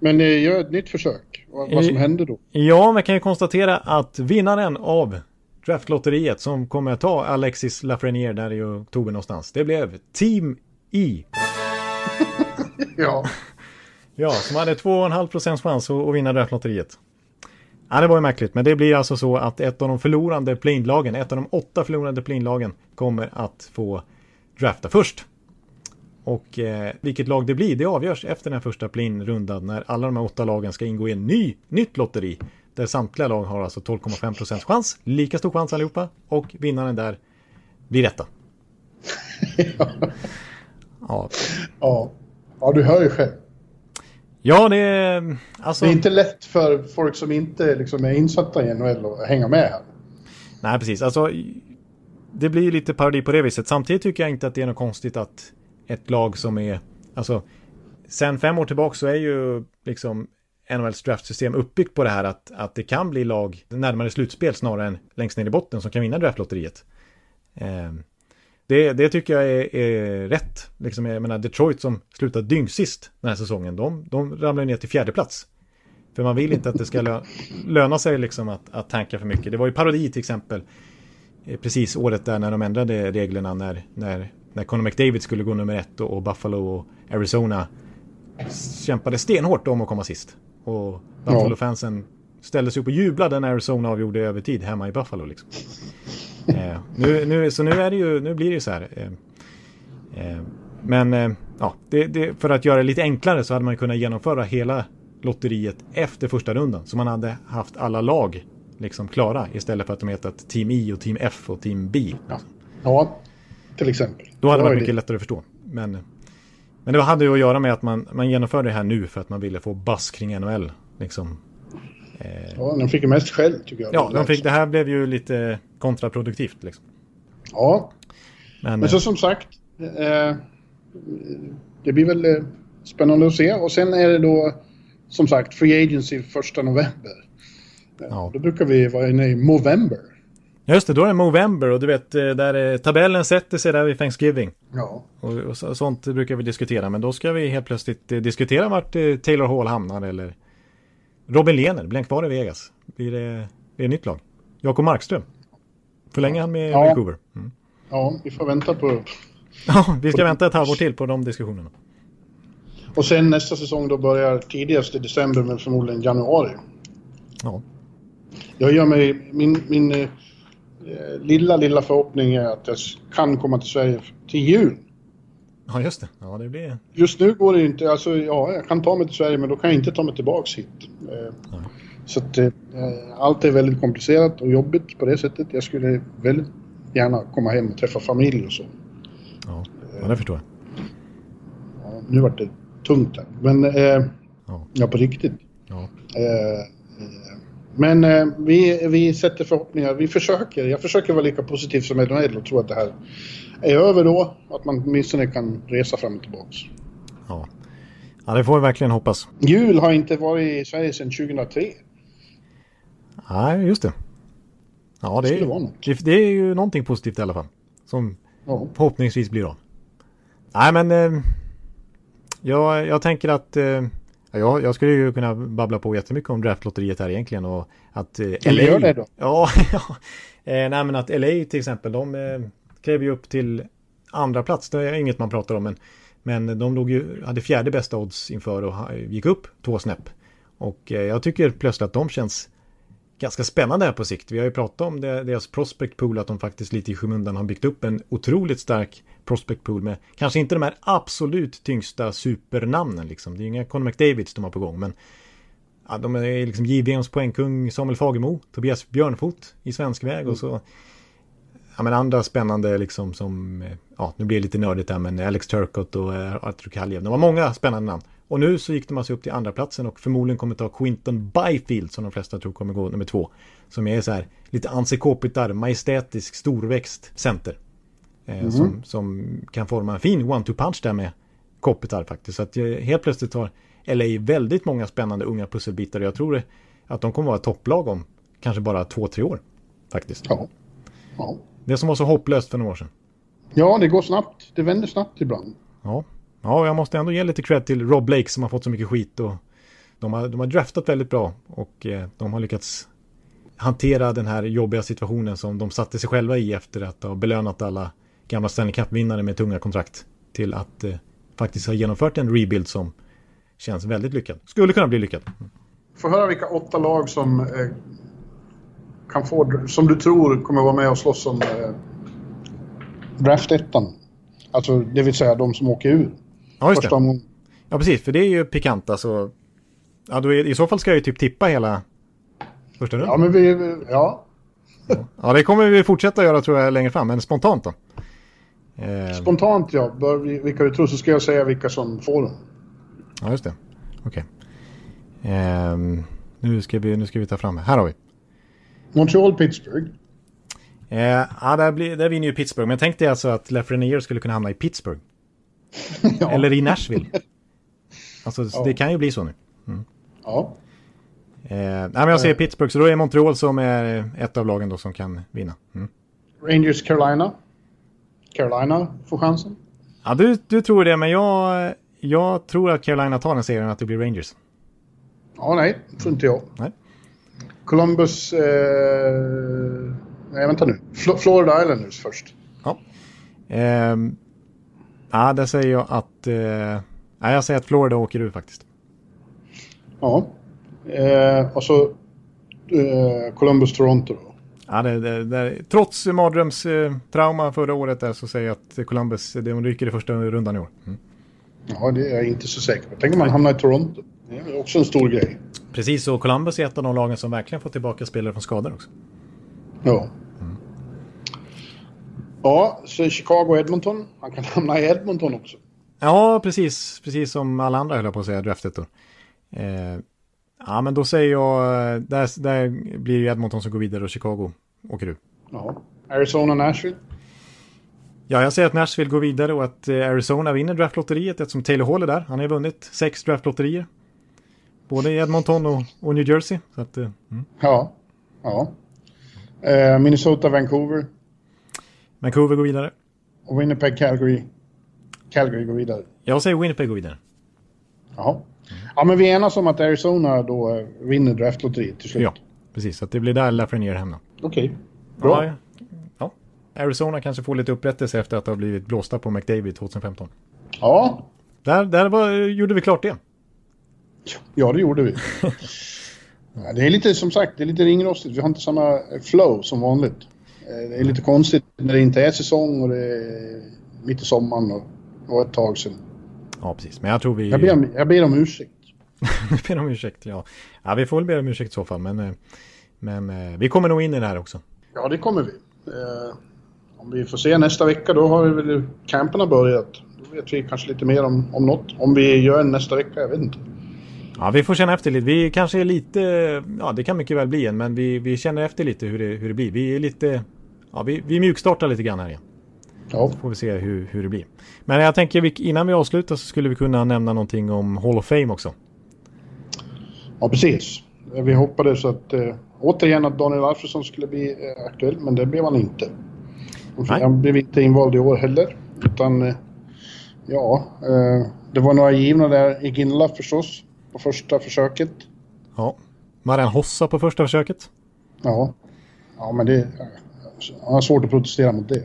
Men eh, gör ett nytt försök. Vad, vad som händer då? Ja, man kan ju konstatera att vinnaren av draftlotteriet som kommer att ta Alexis Lafreniere där i oktober någonstans. Det blev Team E. ja. Ja, som hade 2,5 procents chans att vinna draftlotteriet. Ja, det var ju märkligt, men det blir alltså så att ett av de förlorande plinlagen, ett av de åtta förlorande plinlagen kommer att få drafta först. Och eh, vilket lag det blir, det avgörs efter den första plin-rundan när alla de här åtta lagen ska ingå i en ny, nytt lotteri. Där samtliga lag har alltså 12,5 procents chans, lika stor chans allihopa. Och vinnaren där blir detta. ja. ja. Ja, du hör ju själv. Ja, det är... Alltså... Det är inte lätt för folk som inte liksom, är insatta i NHL att hänga med här. Nej, precis. Alltså, det blir lite parodi på det viset. Samtidigt tycker jag inte att det är något konstigt att ett lag som är... Alltså, sen fem år tillbaka så är ju liksom NHLs draftsystem uppbyggt på det här att, att det kan bli lag närmare slutspel snarare än längst ner i botten som kan vinna draftlotteriet. Eh, det, det tycker jag är, är rätt. Liksom, jag menar Detroit som slutade dyngsist den här säsongen, de, de ramlar ner till fjärde plats. För man vill inte att det ska lö löna sig liksom att, att tanka för mycket. Det var ju parodi till exempel eh, precis året där när de ändrade reglerna när, när, när Conor McDavid skulle gå nummer ett och, Buffalo och Arizona kämpade stenhårt om att komma sist. Och Buffalo-fansen ställde sig upp och jublade när Arizona avgjorde övertid hemma i Buffalo. Liksom. eh, nu, nu, så nu, är det ju, nu blir det ju så här. Eh, eh, men eh, ja, det, det, för att göra det lite enklare så hade man kunnat genomföra hela lotteriet efter första rundan. Så man hade haft alla lag liksom klara istället för att de hetat Team I och Team F och Team B. Ja, ja till exempel. Då hade det varit mycket det. lättare att förstå. Men men det hade ju att göra med att man, man genomförde det här nu för att man ville få bass kring NHL. Liksom. Eh... Ja, de fick ju mest skäll tycker jag. Ja, de fick, det här blev ju lite kontraproduktivt. Liksom. Ja, men, men så eh... som sagt. Eh, det blir väl eh, spännande att se. Och sen är det då som sagt Free Agency första november. Ja. Då brukar vi vara inne i Movember. Just det, då är det Movember och du vet eh, där tabellen sätter sig där vid Thanksgiving. Ja. Och, och, sånt brukar vi diskutera men då ska vi helt plötsligt eh, diskutera vart eh, Taylor Hall hamnar eller Robin Lehner, blir han kvar i Vegas? Blir det, blir det nytt lag? Jakob Markström? Förlänger han med ja. Vancouver? Mm. Ja, vi får vänta på... Ja, vi ska vänta ett halvår till på de diskussionerna. Och sen nästa säsong då börjar tidigast i december men förmodligen januari. Ja. Jag gör mig... Min, min Eh, lilla, lilla förhoppning är att jag kan komma till Sverige till jul. Ja, just det. Ja, det blir... Just nu går det inte. Alltså, ja, jag kan ta mig till Sverige, men då kan jag inte ta mig tillbaks hit. Ja. Så att eh, allt är väldigt komplicerat och jobbigt på det sättet. Jag skulle väldigt gärna komma hem och träffa familj och så. Ja, ja det förstår jag. Ja, nu vart det tungt här. Men eh, ja. ja. på riktigt. Ja. Eh, men eh, vi, vi sätter förhoppningar. Vi försöker. Jag försöker vara lika positiv som NHL och tro att det här är över då. Att man åtminstone kan resa fram och tillbaks. Ja. ja, det får vi verkligen hoppas. Jul har inte varit i Sverige sedan 2003. Nej, just det. Ja, det, är, det, det, är ju någonting positivt i alla fall. Som ja. förhoppningsvis blir av. Nej, men eh, jag, jag tänker att eh, Ja, jag skulle ju kunna babbla på jättemycket om draftlotteriet här egentligen och att eh, LA... Gör det då? Ja, ja. Eh, nej men att LA till exempel, de eh, klev ju upp till andra plats. Det är inget man pratar om, men, men de låg ju, hade fjärde bästa odds inför och gick upp två snäpp. Och eh, jag tycker plötsligt att de känns ganska spännande här på sikt. Vi har ju pratat om det, deras prospect pool, att de faktiskt lite i skymundan har byggt upp en otroligt stark prospect pool med kanske inte de här absolut tyngsta supernamnen liksom. Det är ju inga Conor McDavids de har på gång, men ja, de är liksom JVMs poängkung Samuel Fagemo, Tobias Björnfot i svensk väg och så ja, men andra spännande liksom som, ja nu blir det lite nördigt där men Alex Turcott och eh, Artur Kaljev. Det var många spännande namn. Och nu så gick de alltså upp till andra platsen och förmodligen kommer ta Quinton Byfield som de flesta tror kommer gå nummer två. Som är så här lite Anse Kopitar, majestätisk, storväxt center. Eh, mm. som, som kan forma en fin one-two punch där med Kopitar faktiskt. Så att eh, helt plötsligt har LA väldigt många spännande unga pusselbitar. Jag tror att de kommer vara topplag om kanske bara två, tre år. Faktiskt. Ja. ja. Det som var så hopplöst för några år sedan. Ja, det går snabbt. Det vänder snabbt ibland. Ja, ja jag måste ändå ge lite cred till Rob Blake som har fått så mycket skit. Och de, har, de har draftat väldigt bra och eh, de har lyckats hantera den här jobbiga situationen som de satte sig själva i efter att ha belönat alla gamla Stanley Cup-vinnare med tunga kontrakt till att eh, faktiskt ha genomfört en rebuild som känns väldigt lyckad. Skulle kunna bli lyckad. Få höra vilka åtta lag som eh, kan få, som du tror kommer vara med och slåss om eh, draftettan. Alltså det vill säga de som åker ur. Ja, just Första det. Ja, precis. För det är ju pikant alltså. Ja, då är, I så fall ska jag ju typ tippa hela första rundan. Ja, men vi... Ja. ja, det kommer vi fortsätta göra tror jag längre fram. Men spontant då? Eh... Spontant ja. Bör vi, vilka du tror så ska jag säga vilka som får dem. Ja, just det. Okej. Okay. Um, nu, ska vi, nu ska vi ta fram, här har vi. Montreal, Pittsburgh. Uh, ja, där, blir, där vinner ju Pittsburgh. Men jag tänkte alltså att Lafreniere skulle kunna hamna i Pittsburgh. ja. Eller i Nashville. Alltså, ja. det kan ju bli så nu. Mm. Ja. Eh, nej, men jag säger Pittsburgh, så då är Montreal som är ett av lagen då som kan vinna. Mm. Rangers Carolina. Carolina får chansen. Ja, du, du tror det, men jag, jag tror att Carolina tar den serien att det blir Rangers. Ja, nej, tror inte jag. Nej. Columbus... Eh, nej, vänta nu. Fl Florida Islanders först. Ja. Eh, ja, där säger jag att... Eh, jag säger att Florida åker ur faktiskt. Ja. Eh, och så eh, Columbus-Toronto då. Ja, det, det, det, trots mardrömstrauma förra året där så säger jag att Columbus de ryker i första rundan i år. Mm. Ja, det är jag inte så säker på. Tänk om man hamnar i Toronto. Det är också en stor grej. Precis, och Columbus är ett av de lagen som verkligen får tillbaka spelare från skador också. Ja. Ja, så Chicago och Edmonton. Han kan hamna i Edmonton också. Ja, precis. Precis som alla andra höll jag på att säga, draftet då. Eh, Ja, men då säger jag, där, där blir det Edmonton som går vidare och Chicago åker ur. Ja. Arizona, Nashville? Ja, jag säger att Nashville går vidare och att eh, Arizona vinner draftlotteriet eftersom Taylor Hall är där. Han har ju vunnit sex draftlotterier. Både i Edmonton och, och New Jersey. Att, mm. Ja, ja. Uh, Minnesota, Vancouver. Vancouver går vidare. Och Winnipeg, Calgary. Calgary går vidare. Jag säger Winnipeg går vidare. Ja. Ja, men vi enas om att Arizona då eh, vinner draftlotteriet till slut. Ja, precis. Så det blir där Lafreniere hamnar. Okej, okay. bra. Ja, ja, Arizona kanske får lite upprättelse efter att ha blivit blåsta på McDavid 2015. Ja. Där, där var, gjorde vi klart det. Ja, det gjorde vi. det är lite, som sagt, det är lite ringrostigt. Vi har inte samma flow som vanligt. Eh, det är lite konstigt när det inte är säsong och det är mitt i sommaren och, och ett tag sedan. Ja, precis. Men jag tror vi... Jag ber om, jag ber om ursäkt. du ber om ursäkt, ja. Ja, vi får väl be om ursäkt i så fall. Men, eh, men eh, vi kommer nog in i det här också. Ja, det kommer vi. Eh, om vi får se nästa vecka, då har väl camperna börjat. Då vet vi kanske lite mer om, om något. Om vi gör en nästa vecka, jag vet inte. Ja, vi får känna efter lite. Vi kanske är lite, ja det kan mycket väl bli en, men vi, vi känner efter lite hur det, hur det blir. Vi är lite, ja vi, vi mjukstartar lite grann här igen. Ja. Så får vi se hur, hur det blir. Men jag tänker innan vi avslutar så skulle vi kunna nämna någonting om Hall of Fame också. Ja, precis. Vi hoppades att äh, återigen att Daniel Alfredsson skulle bli äh, aktuell, men det blev han inte. Nej. Han blev inte invald i år heller. Utan, äh, ja, det var några givna där. Iginla förstås, på första försöket. Ja. Marian Hossa på första försöket. Ja. Ja, men det... Han har svårt att protestera mot det.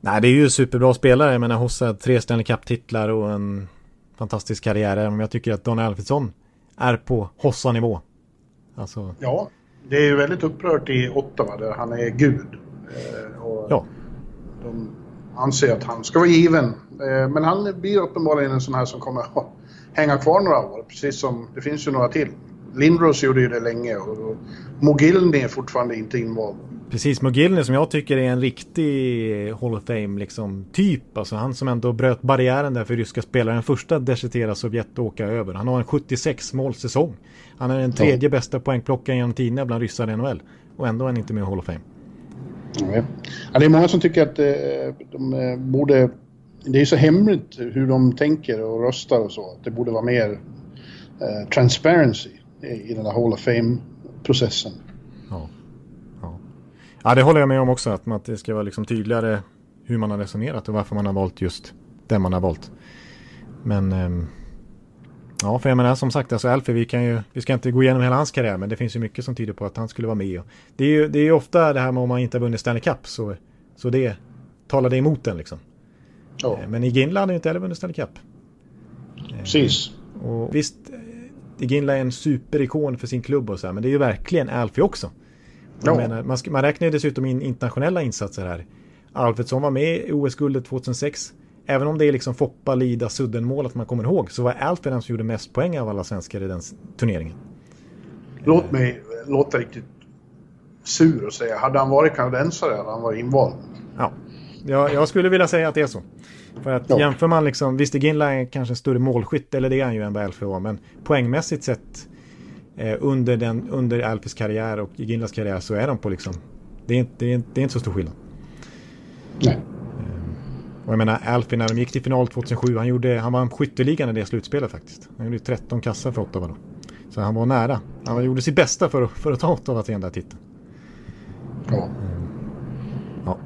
Nej, det är ju superbra spelare. Jag menar, Hossa tre Stanley Cup-titlar och en fantastisk karriär. Om jag tycker att Daniel Alfredsson är på Hossa-nivå. Alltså... Ja, det är ju väldigt upprört i Ottawa där han är gud. Eh, och ja. De anser att han ska vara given. Eh, men han blir uppenbarligen en sån här som kommer att hänga kvar några år. Precis som det finns ju några till. Lindros gjorde ju det länge och Mogilny är fortfarande inte invald. Precis, Mogilny som jag tycker är en riktig Hall of Fame liksom, typ. Alltså han som ändå bröt barriären där för ryska spelare. Den första desertera Sovjet att åka över. Han har en 76 målsäsong. Han är den tredje ja. bästa poängplockaren genom tiderna bland ryssar i NHL. Och ändå är han inte med i Hall of Fame. Ja, det är många som tycker att eh, de eh, borde... Det är så hemligt hur de tänker och röstar och så. Det borde vara mer eh, transparency i den där Hall of Fame-processen. Ja. Det håller jag med om också. Att, att det ska vara liksom tydligare hur man har resonerat och varför man har valt just den man har valt. Men ähm, ja, för jag menar som sagt, alltså Alfie, vi, kan ju, vi ska inte gå igenom hela hans karriär, men det finns ju mycket som tyder på att han skulle vara med. Det är ju det är ofta det här med om man inte har vunnit Stanley Cup, så, så det talar det emot den liksom. Ja. Eh, men i Ginla hade inte heller vunnit Stanley Cup. Precis. Och visst, Ginla är en superikon för sin klubb och så här, men det är ju verkligen Alfie också. Ja. Menar, man, man räknar ju dessutom in internationella insatser här. Alfredsson var med i OS-guldet 2006. Även om det är liksom Foppa, Lida, Sudden-mål att man kommer ihåg så var Alfred den som gjorde mest poäng av alla svenskar i den turneringen. Låt mig låta riktigt sur och säga, hade han varit kanadensare hade han varit invald. Ja, jag, jag skulle vilja säga att det är så. För att ja. jämför man liksom, visst är Ginla kanske en större målskytt, eller det är han ju än vad Elfie var, men poängmässigt sett eh, under, den, under Alfis karriär och Ginlas karriär så är de på liksom... Det är, det är, det är inte så stor skillnad. Nej. Och jag menar, Alfie när de gick till final 2007, han, gjorde, han vann skytteligan i det slutspelet faktiskt. Han gjorde 13 kassar för Ottawa då. Så han var nära. Han gjorde sitt bästa för, för att ta Ottawa till den där titeln. Ja. Ja.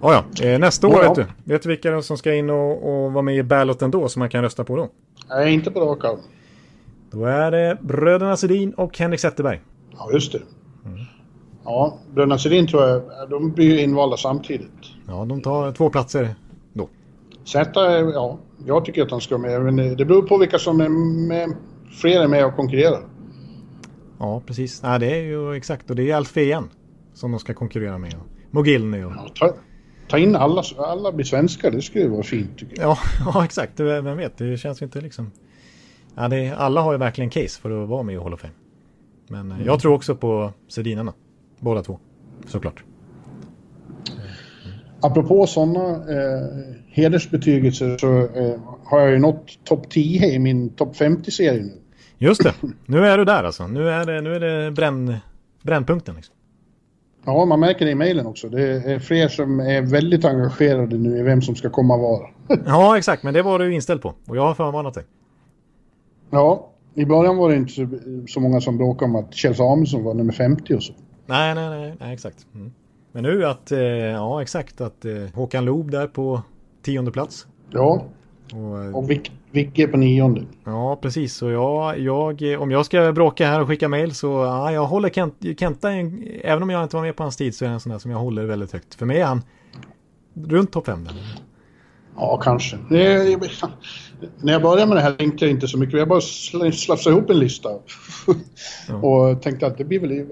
Ja, ja. Eh, nästa år Ja, ja. vet du. Vet du vilka som ska in och, och vara med i balloten då som man kan rösta på då? Nej, inte på rak arm. Då är det bröderna Sedin och Henrik Zetterberg. Ja, just det. Ja, Bröderna Sedin tror jag, de blir ju invalda samtidigt. Ja, de tar två platser då. Zäta, ja, jag tycker att han ska med. Men det beror på vilka som är med. Fler är med och konkurrerar. Ja, precis. Nej, det är ju exakt. Och det är Alfie igen som de ska konkurrera med. Mogilny och... Ja, ta, ta in alla, alla blir svenskar, det skulle ju vara fint tycker jag. Ja, ja, exakt. Vem vet, det känns ju inte liksom... Ja, det, alla har ju verkligen case för att vara med i Hall of Fame. Men eh, jag tror också på Sedinarna. Båda två, såklart. Apropå sådana eh, hedersbetygelser så eh, har jag ju nått topp 10 i min topp 50-serie nu. Just det, nu är du där alltså. Nu är det, nu är det bränn, brännpunkten. Liksom. Ja, man märker det i mejlen också. Det är fler som är väldigt engagerade nu i vem som ska komma var. Ja, exakt. Men det var du inställd på. Och jag har förvarnat dig. Ja, i början var det inte så, så många som bråkade om att Kjell Samuelsson var nummer 50 och så. Nej, nej, nej, nej exakt. Mm. Men nu att, eh, ja exakt, att eh, Håkan Loob där på tionde plats. Ja, Och, eh, och Vic, på nionde. Ja, precis. Så jag, jag, eh, om jag ska bråka här och skicka mail så ja, jag håller Kent, Kenta, en, även om jag inte var med på hans tid så är det en sån där som jag håller väldigt högt. För mig är han runt topp fem. där. Ja, kanske. Det, när jag började med det här tänkte jag inte så mycket. Jag bara sl- slafsade ihop en lista. och tänkte att det blir väl,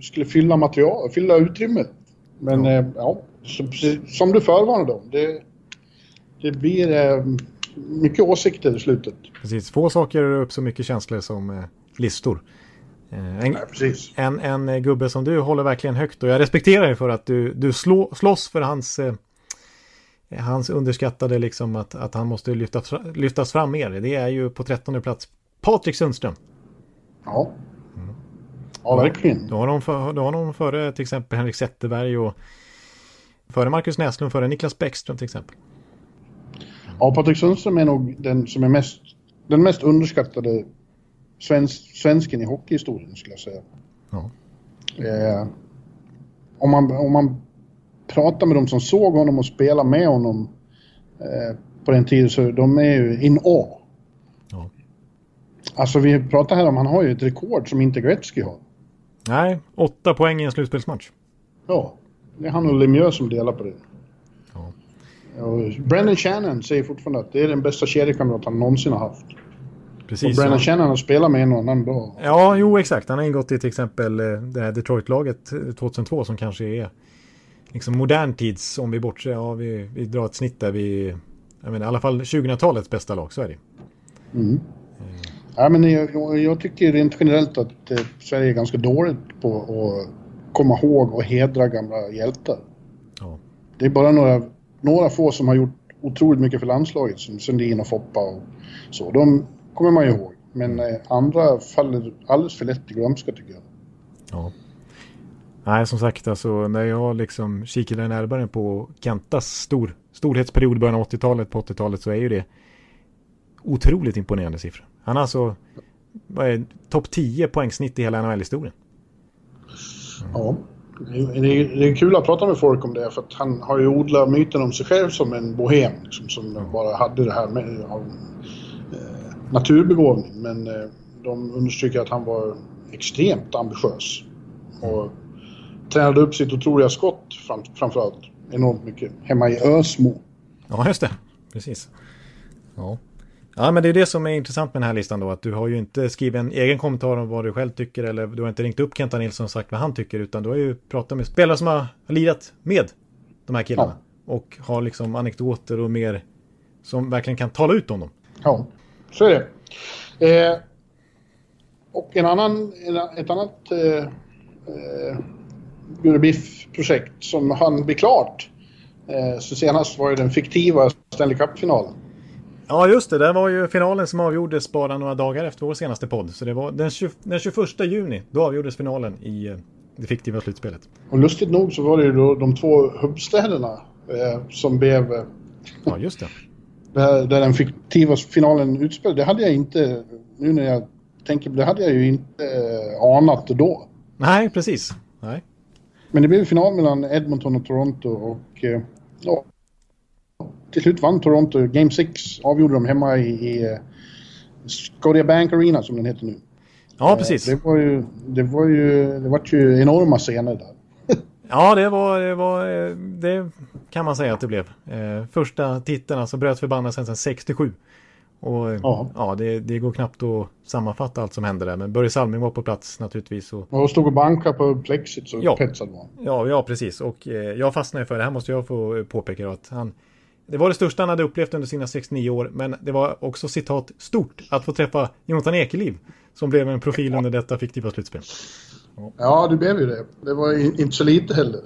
skulle fylla material, fylla utrymmet. Men ja, ja så, som du förvarnade om. Det, det blir eh, mycket åsikter i slutet. Precis, få saker rör upp så mycket känslor som eh, listor. Eh, en, Ja, precis. en, en eh, gubbe som du håller verkligen högt och jag respekterar dig för att du, du slå, slåss för hans, eh, hans underskattade liksom att, att han måste lyftas, lyftas fram mer. Det är ju på trettonde plats Patrik Sundström. Ja. Ja, verkligen. Då har de, för, då har de före till exempel Henrik Zetterberg och före Marcus Näslund, före Niklas Bäckström till exempel. Ja, Patrik Sundström är nog den som är mest, den mest underskattade svensk, svensken i hockeyhistorien skulle jag säga. Ja. Eh, om, man, om man pratar med de som såg honom och spelade med honom eh, på den tiden så de är ju in awe. Ja. Alltså vi pratar här om, han har ju ett rekord som inte Gretzky har. Nej, åtta poäng i en slutspelsmatch. Ja, det är han och Lemieux som delar på det. Ja. Och Brennan Shannon säger fortfarande att det är den bästa kedjekamrat han någonsin har haft. Och Precis. Brennan så- Shannon har spelat med en och annan bra. Ja, jo exakt. Han har ingått i till exempel eh, det här Detroit-laget eh, 2002 som kanske är liksom modern tids, om vi bortser, ja vi, vi drar ett snitt där vi, jag menar i alla fall 2000-talets bästa lag, så är det. Ja, men jag, jag- jag tycker rent generellt att eh, Sverige är ganska dåligt på att komma ihåg och hedra gamla hjältar. Ja. Det är bara några, några få som har gjort otroligt mycket för landslaget, som Sundin och Foppa och så. De kommer man ju ihåg. Men eh, andra faller alldeles för lätt i glömska tycker jag. ja. Nej, som sagt, alltså när jag liksom kikade närmare på Kentas stor, storhetsperiod i början av 80-talet, på 80-talet så är ju det otroligt imponerande siffror. Han har alltså topp 10 poängsnitt i hela NHL-historien. Ja. Det är, det är- kul att prata med folk om det för att han har ju odlat myten om sig själv som en bohem liksom, som bara hade det här med av, eh, naturbegåvning. Men eh, de understryker att han var extremt ambitiös och tränade upp sitt otroliga skott fram, framförallt enormt mycket hemma i Ösmo. Ja, just det. Precis. Ja. ja, men det är det som är intressant med den här listan då. Att du har ju inte skrivit en egen kommentar om vad du själv tycker. Eller du har inte ringt upp Kenta Nilsson och sagt vad han tycker. Utan du har ju pratat med spelare som har lirat med de här killarna. Och har liksom anekdoter och mer som verkligen kan tala ut om dem. Ja, så är det. Eh, och en annan, en, ett annat eh, eh, Gurebiff-projekt som hann bli klart. Eh, så senast var ju den fiktiva Stanley Cup-finalen. Ja, just det. Det var ju finalen som avgjordes bara några dagar efter vår senaste podd. Så det var den, 20, den 21 juni, då avgjordes finalen i eh, det fiktiva slutspelet. Och lustigt nog så var det ju då de två hubbstäderna eh, som blev... Eh, ja, just det. där, där den fiktiva finalen utspelade. Det hade jag inte, nu när jag tänker på det, hade jag ju inte eh, anat då. Nej, precis. Nej. Men det blev final mellan Edmonton och Toronto och eh, ja, till slut vann Toronto. Game 6 avgjorde de hemma i, i Scotia Bank Arena som den heter nu. Ja, precis. Det var ju, det var ju, det var ju enorma scener där. ja, det var, det var, det kan man säga att det blev. Första titeln alltså bröt förbannelsen sedan 67. Och ja, ja det, det, går knappt att sammanfatta allt som hände där. Men Börje Salming var på plats naturligtvis. Och, och stod och bankade på plexit så ja, petsad var ja, ja, precis. Och eh, jag fastnade för det här måste jag få påpeka att han det var det största han hade upplevt under sina 69 år, men det var också citat stort att få träffa Jonathan Ekeliv som blev en profil under detta fiktiva slutspel. Ja, ja det blev ju det. Det var inte så lite heller.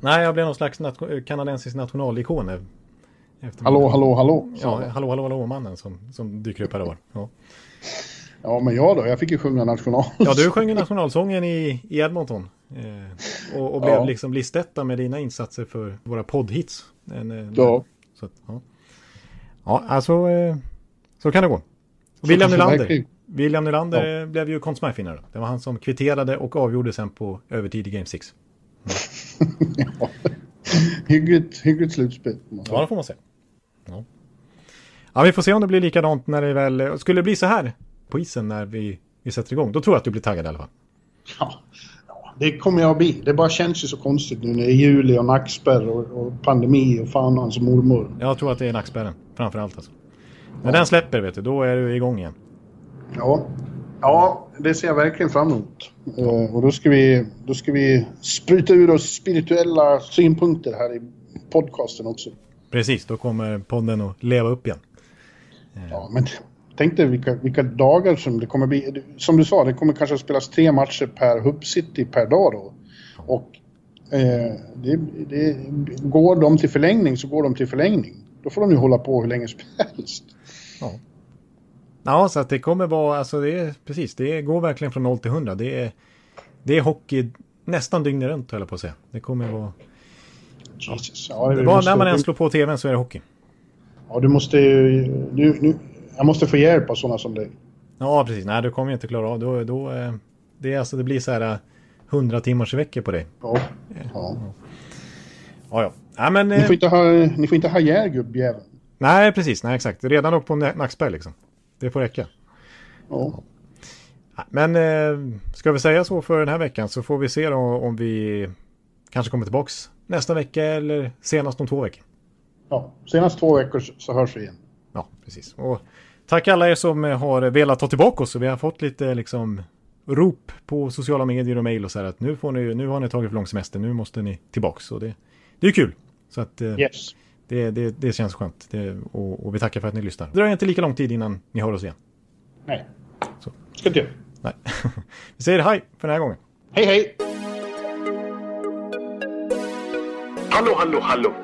Nej, jag blev någon slags nat kanadensisk nationalikon. Hallå, hallå, hallå. Ja, hallå, hallå, hallå, mannen som, som dyker upp här och var. Ja. ja, men jag då? Jag fick ju sjunga national. Ja, du sjöng nationalsången i, i Edmonton. Eh, och, och blev ja. liksom listetta med dina insatser för våra poddhits. En, ja. Så, ja. ja, alltså eh, så kan det gå. William Nylander. William Nylander ja. blev ju konsumentfinnare. Det var han som kvitterade och avgjorde sen på övertid i Game 6. Mm. ja. hyggligt, hyggligt slutspel. Ja, det får man säga. Ja. vi får se om det blir likadant när det väl... Skulle det bli så här på isen när vi, vi sätter igång, då tror jag att du blir taggad i alla fall. Ja, det kommer jag att bli. Det bara känns ju så konstigt nu när det är juli och nackspärr och, och pandemi och fan hans mormor. Jag tror att det är nackspärren framför allt alltså. När ja. den släpper vet du, då är du igång igen. Ja, ja det ser jag verkligen fram emot. Och då ska, vi, då ska vi spruta ur oss spirituella synpunkter här i podcasten också. Precis, då kommer podden att leva upp igen. Ja, men tänk dig vilka, vilka dagar som det kommer bli. Som du sa, det kommer kanske att spelas tre matcher per Hub City per dag då. Och eh, det, det, går de till förlängning så går de till förlängning. Då får de ju hålla på hur länge som helst. Ja. Ja, så att det kommer vara, alltså det är precis, det går verkligen från 0 till 100. Det är, det är hockey nästan dygnet runt höll jag på att säga. Det kommer vara... Jesus. Ja, det var när man ens slår på tvn så är det hockey. Ja, du måste ju... Du, nu, jag måste få hjälp av sådana som dig. Ja, precis. Nej, du kommer ju inte klara av då, då eh, det. Alltså, det blir så här 100 eh, timmars i vecka på dig. Ja. Ja, ja. ja. ja men, ni, får inte ha, ni får inte ha ihjäl gubbjäveln. Nej, precis. Nej, exakt. Redan upp på nackspärr liksom. Det får räcka. Ja. Men eh, ska vi säga så för den här veckan så får vi se då om vi kanske kommer tillbaks nästa vecka eller senast om två veckor. Ja, senast två veckor så hörs vi igen. Ja, precis. Och tack alla er som har velat ta tillbaka oss. Vi har fått lite liksom rop på sociala medier och mejl och så här att nu, får ni, nu har ni tagit för lång semester, nu måste ni tillbaks. Och det, det är kul. Så att, eh, yes. det, det, det känns skönt. Det, och, och, vi tackar för att ni lyssnar. Det dröjer inte lika lång tid innan ni hör oss igen. Nej, så. ska inte Nej. vi säger hej för den här gången. Hej, hej! Hallå, hallå, hallå!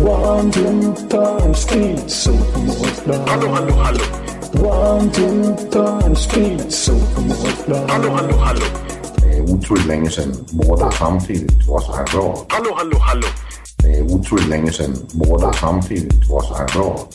One, two, three, speed, so Hallå, hallå, hallå! One, two, three, speed, so Hallå, hallå, hallå! Det är otroligt länge sedan båda samtidigt var så här bra. Hallå, hallå, hallå! Det är otroligt länge sedan båda samtidigt var så här bra.